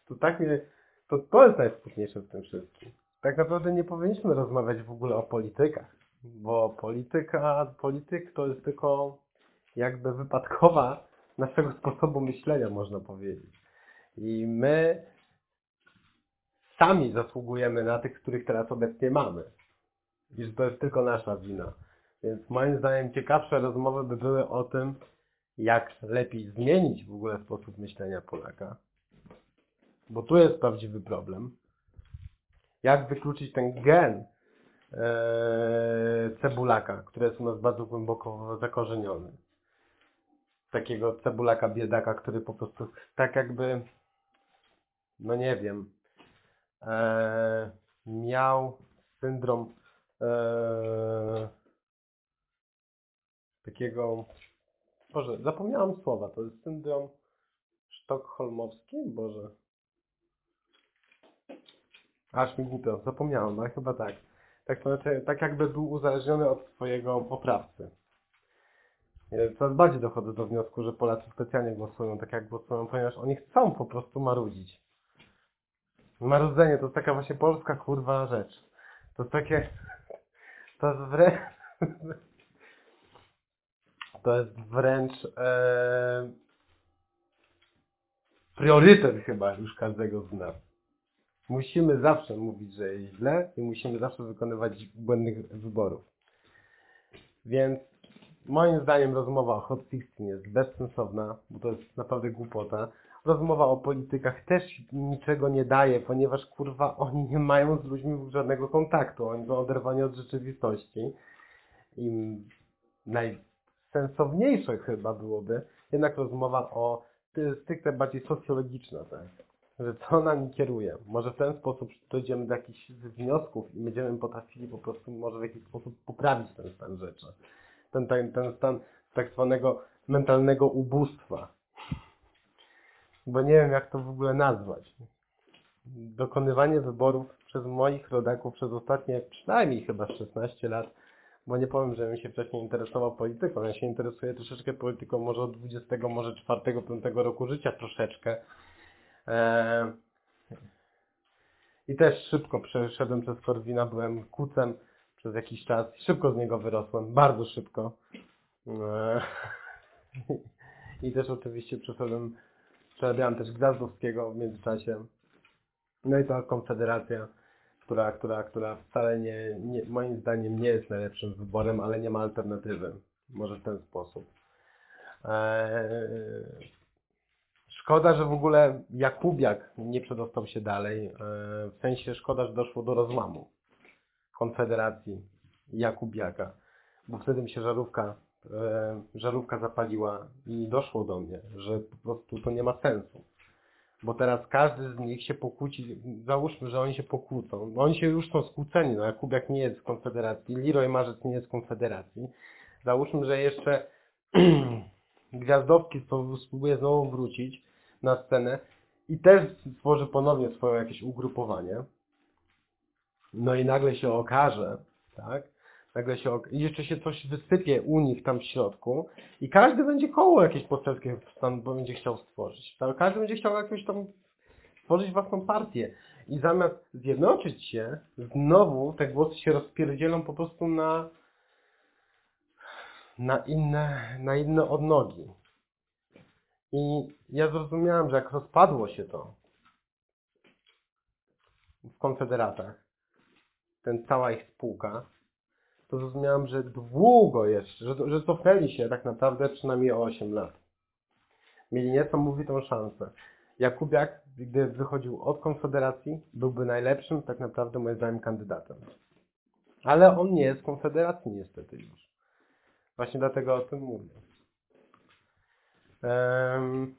To tak mnie, to, to jest najsmutniejsze w tym wszystkim. Tak naprawdę nie powinniśmy rozmawiać w ogóle o politykach, bo polityka, polityk to jest tylko jakby wypadkowa naszego sposobu myślenia, można powiedzieć. I my sami zasługujemy na tych, których teraz obecnie mamy. I że to jest tylko nasza wina. Więc moim zdaniem ciekawsze rozmowy by były o tym, jak lepiej zmienić w ogóle sposób myślenia Polaka. Bo tu jest prawdziwy problem. Jak wykluczyć ten gen e, cebulaka, który jest u nas bardzo głęboko zakorzeniony. Takiego cebulaka biedaka, który po prostu tak jakby, no nie wiem, e, miał syndrom e, takiego, Boże, zapomniałam słowa, to jest syndrom sztokholmowski? Boże. Aż mi głupio, zapomniałem, ale chyba tak. Tak, to znaczy, tak jakby był uzależniony od swojego poprawcy. Ja Coraz bardziej dochodzę do wniosku, że Polacy specjalnie głosują tak jak głosują, ponieważ oni chcą po prostu marudzić. Marudzenie to jest taka właśnie polska kurwa rzecz. To jest takie... To jest wręcz... To jest wręcz e, priorytet chyba już każdego z nas. Musimy zawsze mówić, że jest źle i musimy zawsze wykonywać błędnych wyborów. Więc moim zdaniem rozmowa o Hot 16 jest bezsensowna, bo to jest naprawdę głupota. Rozmowa o politykach też niczego nie daje, ponieważ kurwa oni nie mają z ludźmi żadnego kontaktu. Oni są oderwani od rzeczywistości. I najsensowniejsze chyba byłoby jednak rozmowa o stricte bardziej socjologiczna, tak? Że co nami kieruje. Może w ten sposób dojdziemy do jakichś wniosków i będziemy potrafili po prostu może w jakiś sposób poprawić ten stan rzeczy. Ten, ten, ten stan tak zwanego mentalnego ubóstwa. Bo nie wiem jak to w ogóle nazwać. Dokonywanie wyborów przez moich rodaków przez ostatnie przynajmniej chyba 16 lat, bo nie powiem, że bym się wcześniej interesował polityką. Ja się interesuję troszeczkę polityką może od 20, może 4, 5 roku życia troszeczkę. Eee, I też szybko przeszedłem przez Korwina, byłem kucem przez jakiś czas. Szybko z niego wyrosłem, bardzo szybko. Eee, I też oczywiście przeszedłem, przerabiałem też Gwiazdowskiego w międzyczasie. No i ta Konfederacja, która, która, która wcale nie, nie, moim zdaniem nie jest najlepszym wyborem, ale nie ma alternatywy. Może w ten sposób. Eee, szkoda, że w ogóle Jakubiak nie przedostał się dalej. Eee, w sensie szkoda, że doszło do rozłamu Konfederacji Jakubiaka, bo wtedy mi się żarówka, e, żarówka zapaliła i doszło do mnie, że po prostu to nie ma sensu. Bo teraz każdy z nich się pokłóci, załóżmy, że oni się pokłócą. No oni się już są skłóceni, no Jakubiak nie jest z Konfederacji, Leroy Marzec nie jest z Konfederacji. Załóżmy, że jeszcze Gwiazdowski spróbuje znowu wrócić na scenę i też stworzy ponownie swoje jakieś ugrupowanie. No i nagle się okaże, tak? Nagle się i jeszcze się coś wysypie u nich tam w środku i każdy będzie koło jakieś poselskie bo będzie chciał stworzyć. Każdy będzie chciał jakąś tam stworzyć własną partię. I zamiast zjednoczyć się, znowu te głosy się rozpierdzielą po prostu na na inne, na inne odnogi. I ja zrozumiałem, że jak rozpadło się to w konfederatach, ten cała ich spółka, to zrozumiałem, że długo jeszcze, że, że cofnęli się tak naprawdę przynajmniej o 8 lat. Mieli niesamowitą szansę. Jakubiak, gdy wychodził od Konfederacji, byłby najlepszym, tak naprawdę moim zdaniem, kandydatem. Ale on nie jest w Konfederacji niestety już. Właśnie dlatego o tym mówię. Em,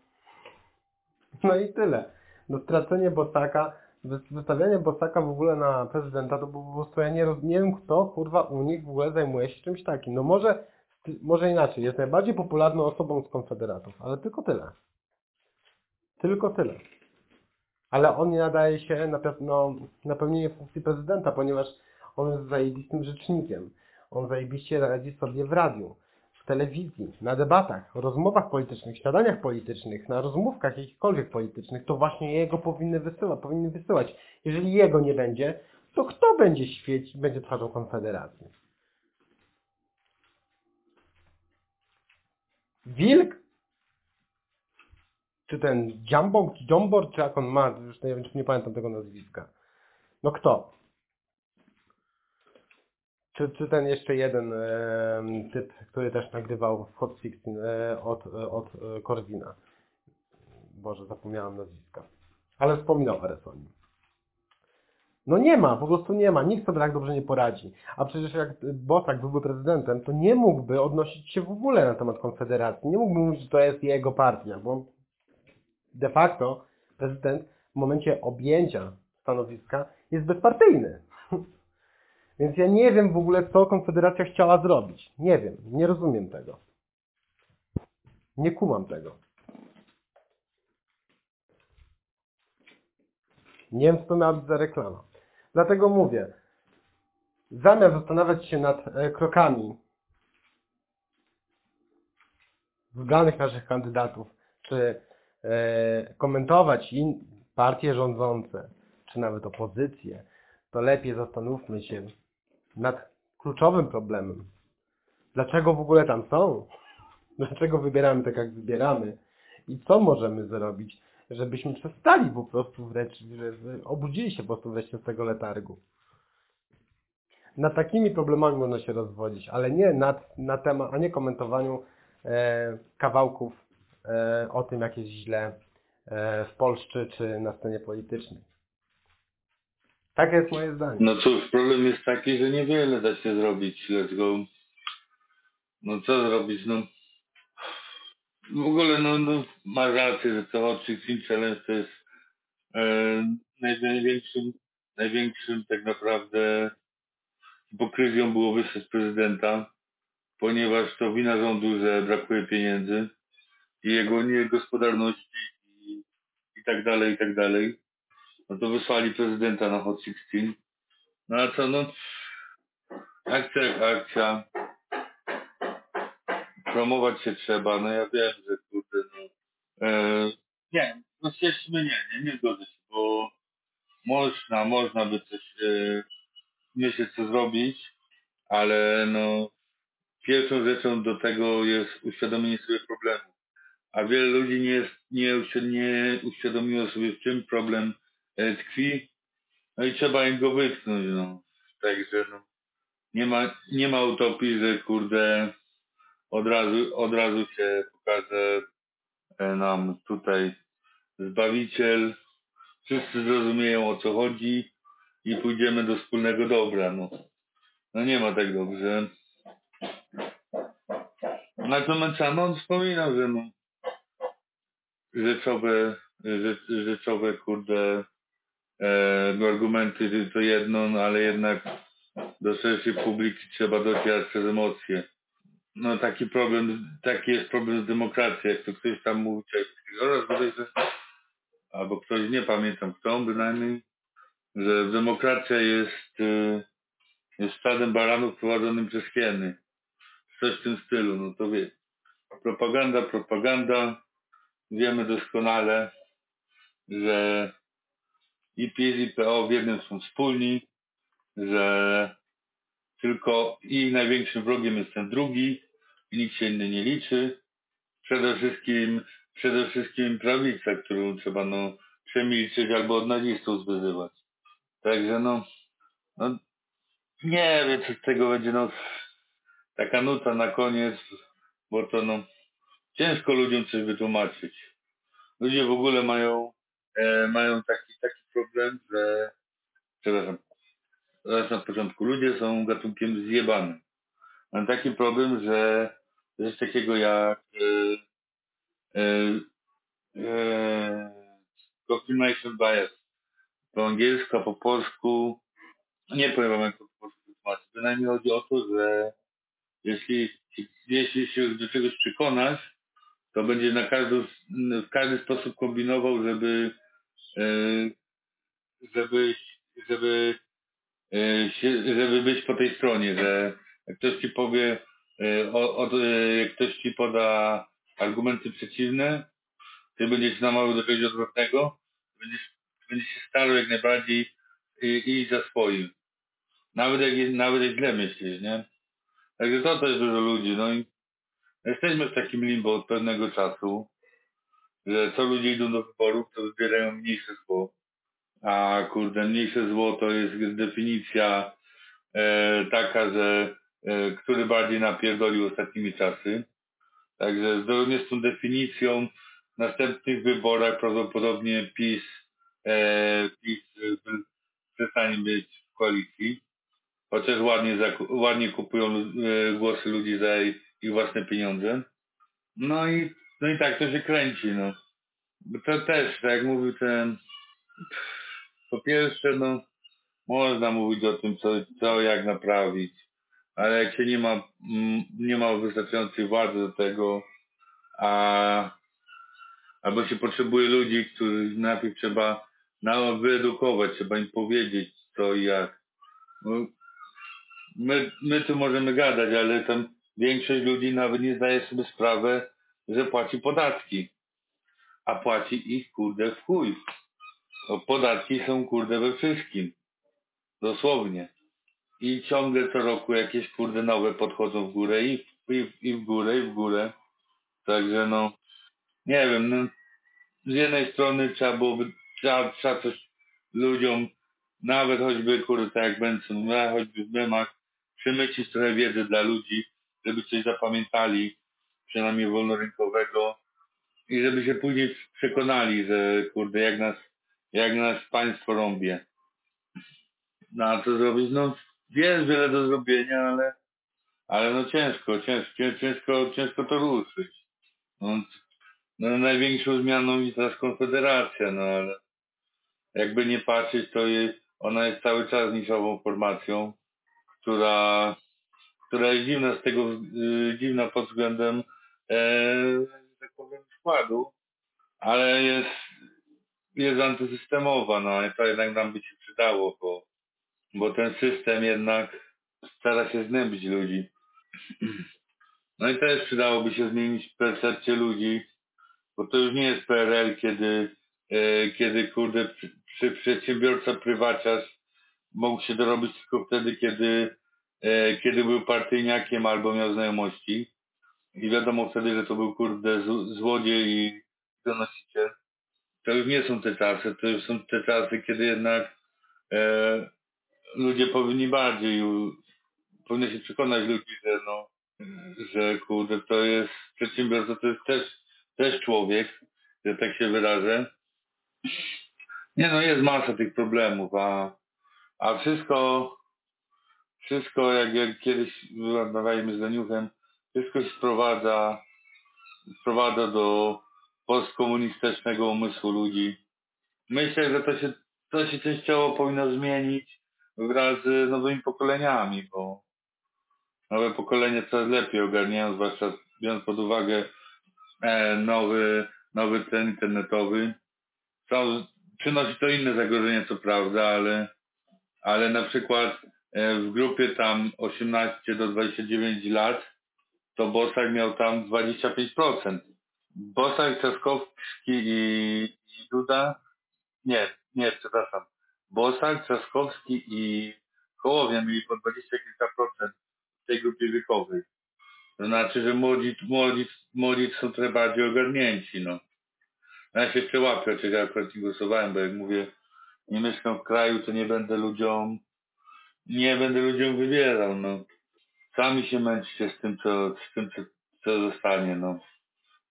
no i tyle. No stracenie Bosaka, wystawianie Bosaka w ogóle na prezydenta, to po prostu ja nie, nie wiem kto, kurwa, u nich w ogóle zajmuje się czymś takim. No może, może inaczej, jest najbardziej popularną osobą z konfederatów, ale tylko tyle. Tylko tyle. Ale on nie nadaje się na pewno na pełnienie funkcji prezydenta, ponieważ on jest zajebistym rzecznikiem. On zajebiście radzi sobie w radiu, telewizji, na debatach, rozmowach politycznych, śniadaniach politycznych, na rozmówkach jakichkolwiek politycznych. To właśnie jego powinny wysyłać, powinny wysyłać. Jeżeli jego nie będzie, to kto będzie świecić, będzie twarzą Konfederacji? Wilk? Czy ten Jambon, czy Jombor, czy jak on ma, już nie, nie pamiętam tego nazwiska. No kto? Czy, czy ten jeszcze jeden em, typ, który też nagrywał w Hot 16 e, od, e, od e, Korwina. Boże, zapomniałem nazwiska. Ale wspominał Ares o. No nie ma, po prostu nie ma. Nikt sobie tak dobrze nie poradzi. A przecież jak Bosak byłby prezydentem, to nie mógłby odnosić się w ogóle na temat Konfederacji. Nie mógłby mówić, że to jest jego partia, bo de facto prezydent w momencie objęcia stanowiska jest bezpartyjny. Więc ja nie wiem w ogóle, co Konfederacja chciała zrobić. Nie wiem, nie rozumiem tego. Nie kumam tego. Nie wiem, co to miała być za reklama. Dlatego mówię, zamiast zastanawiać się nad e, krokami wybranych naszych kandydatów, czy e, komentować partie rządzące, czy nawet opozycję, to lepiej zastanówmy się nad kluczowym problemem. Dlaczego w ogóle tam są? Dlaczego wybieramy tak, jak wybieramy? I co możemy zrobić, żebyśmy przestali po prostu wręcz, obudzili się po prostu wreszcie z tego letargu. Nad takimi problemami można się rozwodzić, ale nie nad, na temat, a nie komentowaniu e, kawałków e, o tym, jak jest źle e, w Polsce czy na scenie politycznej. Takie jest moje zdanie. No cóż, problem jest taki, że niewiele da się zrobić. Let's go. No co zrobić, no. W ogóle, no, no ma rację, że to 16 Challenge to jest e, naj, największym, największym tak naprawdę hipokryzją było wyjście z prezydenta, ponieważ to wina rządu, że brakuje pieniędzy i jego niegospodarności i, i tak dalej, i tak dalej. No to wysłali prezydenta na Hot 16. No a co, no, akcja jak akcja. Promować się trzeba, no ja wiem, że kurde, no. E, nie, no cieszmy nie, nie, nie zgodzę się, bo można, można by coś e, myśleć, co zrobić, ale no, pierwszą rzeczą do tego jest uświadomienie sobie problemu. A wiele ludzi nie, jest, nie, nie uświadomiło sobie, w czym problem tkwi, no i trzeba im go wytknąć, no. Także, no, nie ma, nie ma utopii, że kurde, od razu, od razu się pokaże e, nam tutaj Zbawiciel, wszyscy zrozumieją o co chodzi i pójdziemy do wspólnego dobra, no. No nie ma tak dobrze. Natomiast sam on wspominał, że no, rzeczowe, rzecz, rzeczowe, kurde, e, argumenty to jedno, no, ale jednak do szerszej publiki trzeba docierać przez emocje. No taki problem, taki jest problem z demokracją, jak to ktoś tam mówi, albo ktoś, nie pamiętam kto, bynajmniej, że demokracja jest, y, jest stadem baranów prowadzonym przez hieny. Coś w tym stylu, no to wie. Propaganda, propaganda. Wiemy doskonale, że i PiS i PO w jednym są wspólni, że tylko ich największym wrogiem jest ten drugi i nikt się inny nie liczy. Przede wszystkim, przede wszystkim prawica, którą trzeba no przemilczyć albo od nazistów zwyzywać. Także no, no nie wiem, co z tego będzie, no taka nuta na koniec, bo to no ciężko ludziom coś wytłumaczyć. Ludzie w ogóle mają e, mają taki taki problem, że przepraszam, zaraz na początku, ludzie są gatunkiem zjebanym. Mam taki problem, że jest takiego jak e, e, e, confirmation bias po angielsku, po polsku nie powiem jak po polsku wytłumaczyć. Bynajmniej chodzi o to, że jeśli, jeśli się do czegoś przekonasz, to będzie na każdy, w każdy sposób kombinował, żeby, e, żeby, żeby, e, żeby być po tej stronie, że jak ktoś ci powie, e, o, o, jak ktoś ci poda argumenty przeciwne, ty będziesz namawiał do czegoś odwrotnego, będziesz, będziesz się starał jak najbardziej i, za swoim. Nawet jak, nawet jak źle myślisz, nie? Także to też dużo ludzi, no i jesteśmy w takim limbo od pewnego czasu, że co ludzie idą do wyborów, to wybierają mniejsze zło. A kurde, mniejsze zło to jest definicja e, taka, że e, który bardziej napierdolił ostatnimi czasy. Także zgodnie z tą definicją w następnych wyborach prawdopodobnie PiS, e, PiS e, przestanie być w koalicji. Chociaż ładnie, ładnie kupują e, głosy ludzi za ich ich własne pieniądze. No i, no i tak to się kręci, no. To też, tak jak mówił ten, po pierwsze, no, można mówić o tym, co, co jak naprawić, ale jak się nie ma, mm, nie ma wystarczającej władzy do tego, a, albo się potrzebuje ludzi, których najpierw trzeba na wyedukować, trzeba im powiedzieć co i jak. No, my, my tu możemy gadać, ale tam większość ludzi nawet nie zdaje sobie sprawy, że płaci podatki. A płaci ich kurde w chuj. Bo podatki są kurde we wszystkim. Dosłownie. I ciągle co roku jakieś kurde nowe podchodzą w górę i, i, i w górę i w górę. Także no, nie wiem, no, z jednej strony trzeba byłoby, trzeba, trzeba coś ludziom, nawet choćby kurde tak jak Benson, no, choćby w memach, przemycić trochę wiedzy dla ludzi, żeby coś zapamiętali, przynajmniej wolnorynkowego i żeby się później przekonali, że kurde jak nas, jak nas państwo rąbie. No a co zrobić? No jest wiele do zrobienia, ale, ale no ciężko, ciężko, ciężko, ciężko to ruszyć. No, no największą zmianą jest teraz Konfederacja, no ale jakby nie patrzeć, to jest, ona jest cały czas niszową formacją, która, która jest dziwna z tego, y, dziwna pod względem, że tak powiem, składu, ale jest, jest antysystemowa, no i to jednak nam by się przydało, bo, bo ten system jednak stara się znębić ludzi. No i też przydałoby się zmienić percepcję ludzi, bo to już nie jest PRL, kiedy, e, kiedy kurde, przy, przy przedsiębiorca prywaciarz mógł się dorobić tylko wtedy, kiedy, e, kiedy był partyjniakiem albo miał znajomości. I wiadomo wtedy, że to był kurde złodziej i donosiciel. To już nie są te czasy, to już są te czasy, kiedy jednak e, ludzie powinni bardziej, powinny się przekonać ludzi, że no, że kurde, to jest przedsiębiorca, to jest też, też człowiek, że tak się wyrażę. Nie no, jest masa tych problemów, a, a wszystko, wszystko jak, jak kiedyś rozmawialiśmy z Daniuchem, wszystko się sprowadza, sprowadza do postkomunistycznego umysłu ludzi. Myślę, że to się, to się częściowo powinno zmienić wraz z nowymi pokoleniami, bo nowe pokolenie coraz lepiej ogarniają, zwłaszcza biorąc pod uwagę e, nowy, nowy trend internetowy. Są, przynosi to inne zagrożenia, co prawda, ale, ale na przykład e, w grupie tam 18 do 29 lat to Bosak miał tam 25%. Bosak, Trzaskowski i, i Duda, nie, nie, przepraszam. Bosak, Trzaskowski i Hołownia mieli po 20 kilka procent w tej grupie wiekowej. To znaczy, że młodzi, młodzi, młodzi są trochę bardziej ogarnięci, no. Ja się jeszcze łapię, chociaż ja akurat nie głosowałem, bo jak mówię, nie mieszkam w kraju, to nie będę ludziom, nie będę ludziom wybierał, no. Sami się męczcie z tym, co, z tym, co, co zostanie, no.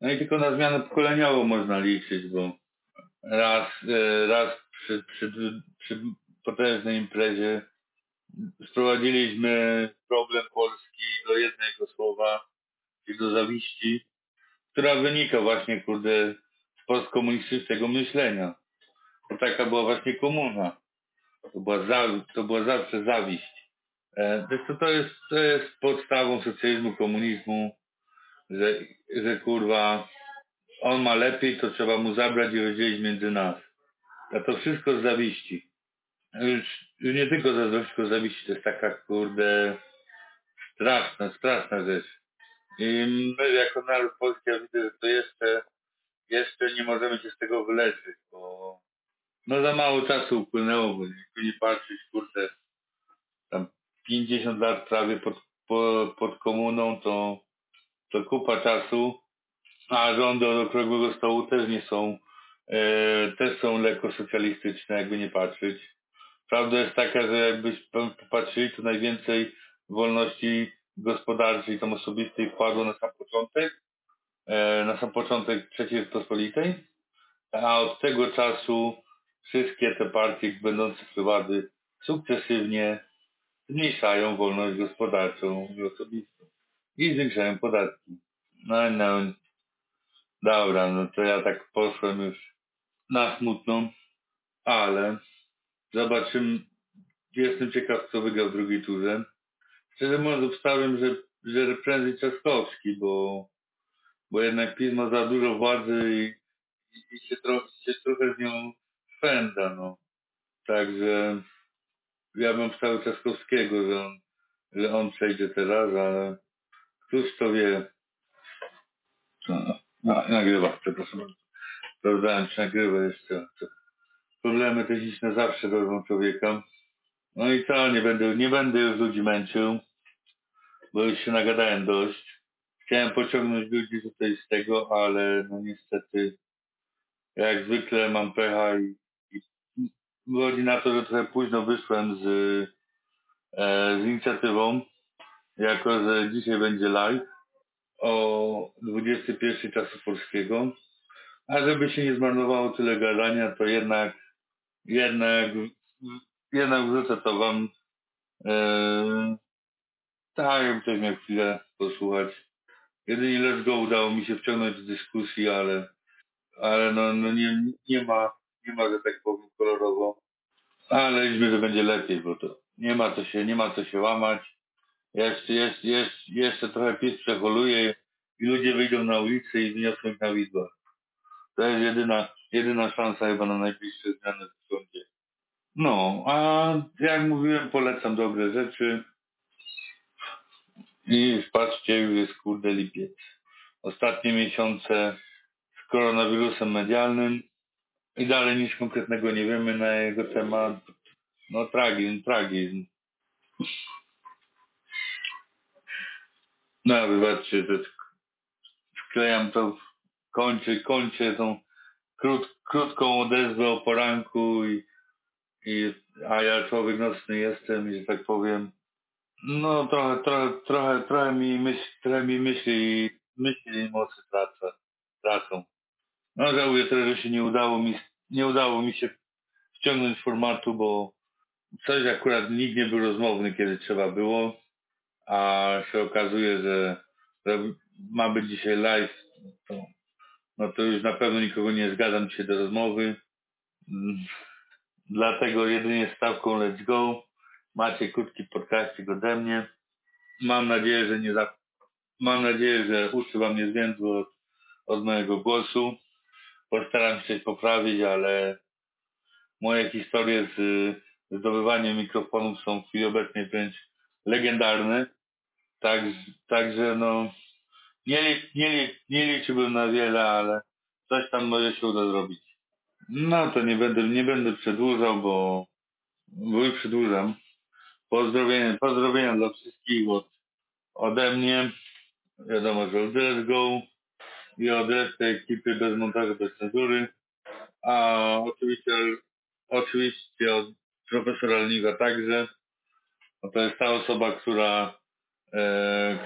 No i tylko na zmianę pokoleniową można liczyć, bo raz, e, raz przy, przy, przy potężnej imprezie sprowadziliśmy problem Polski do jednego słowa, i do zawiści, która wynika właśnie, kurde, z postkomunistycznego myślenia. To taka była właśnie komuna. To była, za, to była zawsze zawiść. E, zresztą to jest, to jest podstawą socjalizmu, komunizmu, że, że kurwa, on ma lepiej, to trzeba mu zabrać i rozdzielić między nas. A to wszystko z zawiści. Już, już nie tylko zazdrość, tylko zawiści. To jest taka, kurde, straszna, straszna rzecz. I my jako naród polski, ja widzę, że to jeszcze, jeszcze nie możemy się z tego wyleczyć, bo no za mało czasu upłynęło, bo nie patrzeć, kurde, tam 50 lat prawie pod, po, pod komuną, to, to kupa czasu, a rządy od okrągłego stołu też nie są, e, też są lekko socjalistyczne, jakby nie patrzeć. Prawda jest taka, że jakbyś popatrzyli, to najwięcej wolności gospodarczej, tam osobistej wpadło na sam początek, e, na sam początek III Rzeczpospolitej, a od tego czasu wszystkie te partie będące władzy sukcesywnie zmniejszają wolność gospodarczą i osobistą i zwiększają podatki. No, no, dobra, no to ja tak poszłem już na smutną, ale zobaczymy, jestem ciekaw, co wygrał w drugiej turze. Szczerze mówiąc, obstawiam, że, że prędzej Trzaskowski, bo, bo jednak PiS ma za dużo władzy i, i, i się, trochę, się trochę z nią spędza, no. Także ja bym obstawiał Trzaskowskiego, że on, że on przejdzie teraz, ale któż to wie. No, nagrywa, przepraszam. Sprawdzałem, czy nagrywa jeszcze. Problemy techniczne zawsze robią człowieka. No i co, nie będę, nie będę już ludzi męczył, bo już się nagadałem dość. Chciałem pociągnąć ludzi tutaj z tego, ale no niestety jak zwykle mam pecha i, i wychodzi na to, że trochę późno wyszłem z, e, z inicjatywą, jako że dzisiaj będzie live o 21 czasu polskiego. A żeby się nie zmarnowało tyle gadania, to jednak jednak jednak wrzucę to wam e, tak, jakby ktoś miał chwilę posłuchać. Jedynie Let's Go udało mi się wciągnąć w dyskusji, ale ale no, no nie, nie ma, nie ma, że tak powiem, kolorowo. Ale liczmy, że będzie lepiej, bo to nie ma co się, nie ma co się łamać. Jeszcze, jeszcze, jeszcze, jeszcze trochę PiS przeholuje i ludzie wyjdą na ulicę i wniosą na widła. To jest jedyna, jedyna szansa chyba na najbliższe zmiany w sądzie. No, a jak mówiłem, polecam dobre rzeczy. I patrzcie, już jest kurde lipiec. Ostatnie miesiące z koronawirusem medialnym i dalej nic konkretnego nie wiemy na jego temat. No tragizm, tragizm. No wybaczcie, że wklejam to, kończę, kończę tą krót, krótką odezwę o poranku i, i a ja człowiek nocny jestem i że tak powiem no trochę, trochę, trochę, trochę mi trochę mi myśli, myśli i mocy tracę, tracą. No żałuję trochę, że się nie udało mi, nie udało mi się ściągnąć formatu, bo coś akurat nikt nie był rozmowny, kiedy trzeba było, a się okazuje, że, że ma być dzisiaj live, to, no to już na pewno nikogo nie zgadzam się do rozmowy. Mm, Dlatego jedynie stawką let's go. Macie krótki podcastik ode mnie. Mam nadzieję, że nie za... Mam nadzieję, że uszy wam nie zwiędły od, od mojego głosu. Postaram się coś poprawić, ale moje historie z z zdobywaniem mikrofonów są w chwili obecnej wręcz legendarne. Tak, także no nie, nie, nie liczyłbym na wiele, ale coś tam może się uda zrobić. No to nie będę, nie będę przedłużał, bo, bo już przedłużam. Pozdrowienia, pozdrowienia dla wszystkich od, ode mnie. Wiadomo, że od Let's Go i od reszty ekipy bez montażu, bez cenzury. A oczywiście, oczywiście od profesora Lniwa także. No to jest ta osoba, która,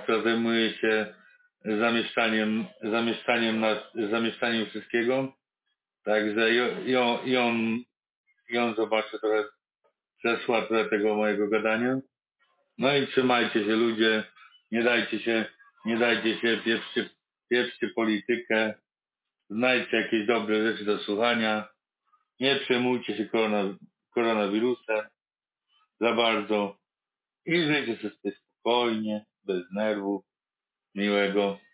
która zajmuje się zamieszczaniem, zamieszczaniem, na, zamieszczaniem wszystkiego. Także i, on, i on, i on zobaczy trochę, trochę tego mojego gadania. No i trzymajcie się ludzie, nie dajcie się, nie dajcie się, pieprzcie, pieprzcie politykę, znajdźcie jakieś dobre rzeczy do słuchania, nie przejmujcie się korona, koronawirusem za bardzo i żyjcie sobie spokojnie, bez nerwów, miłego.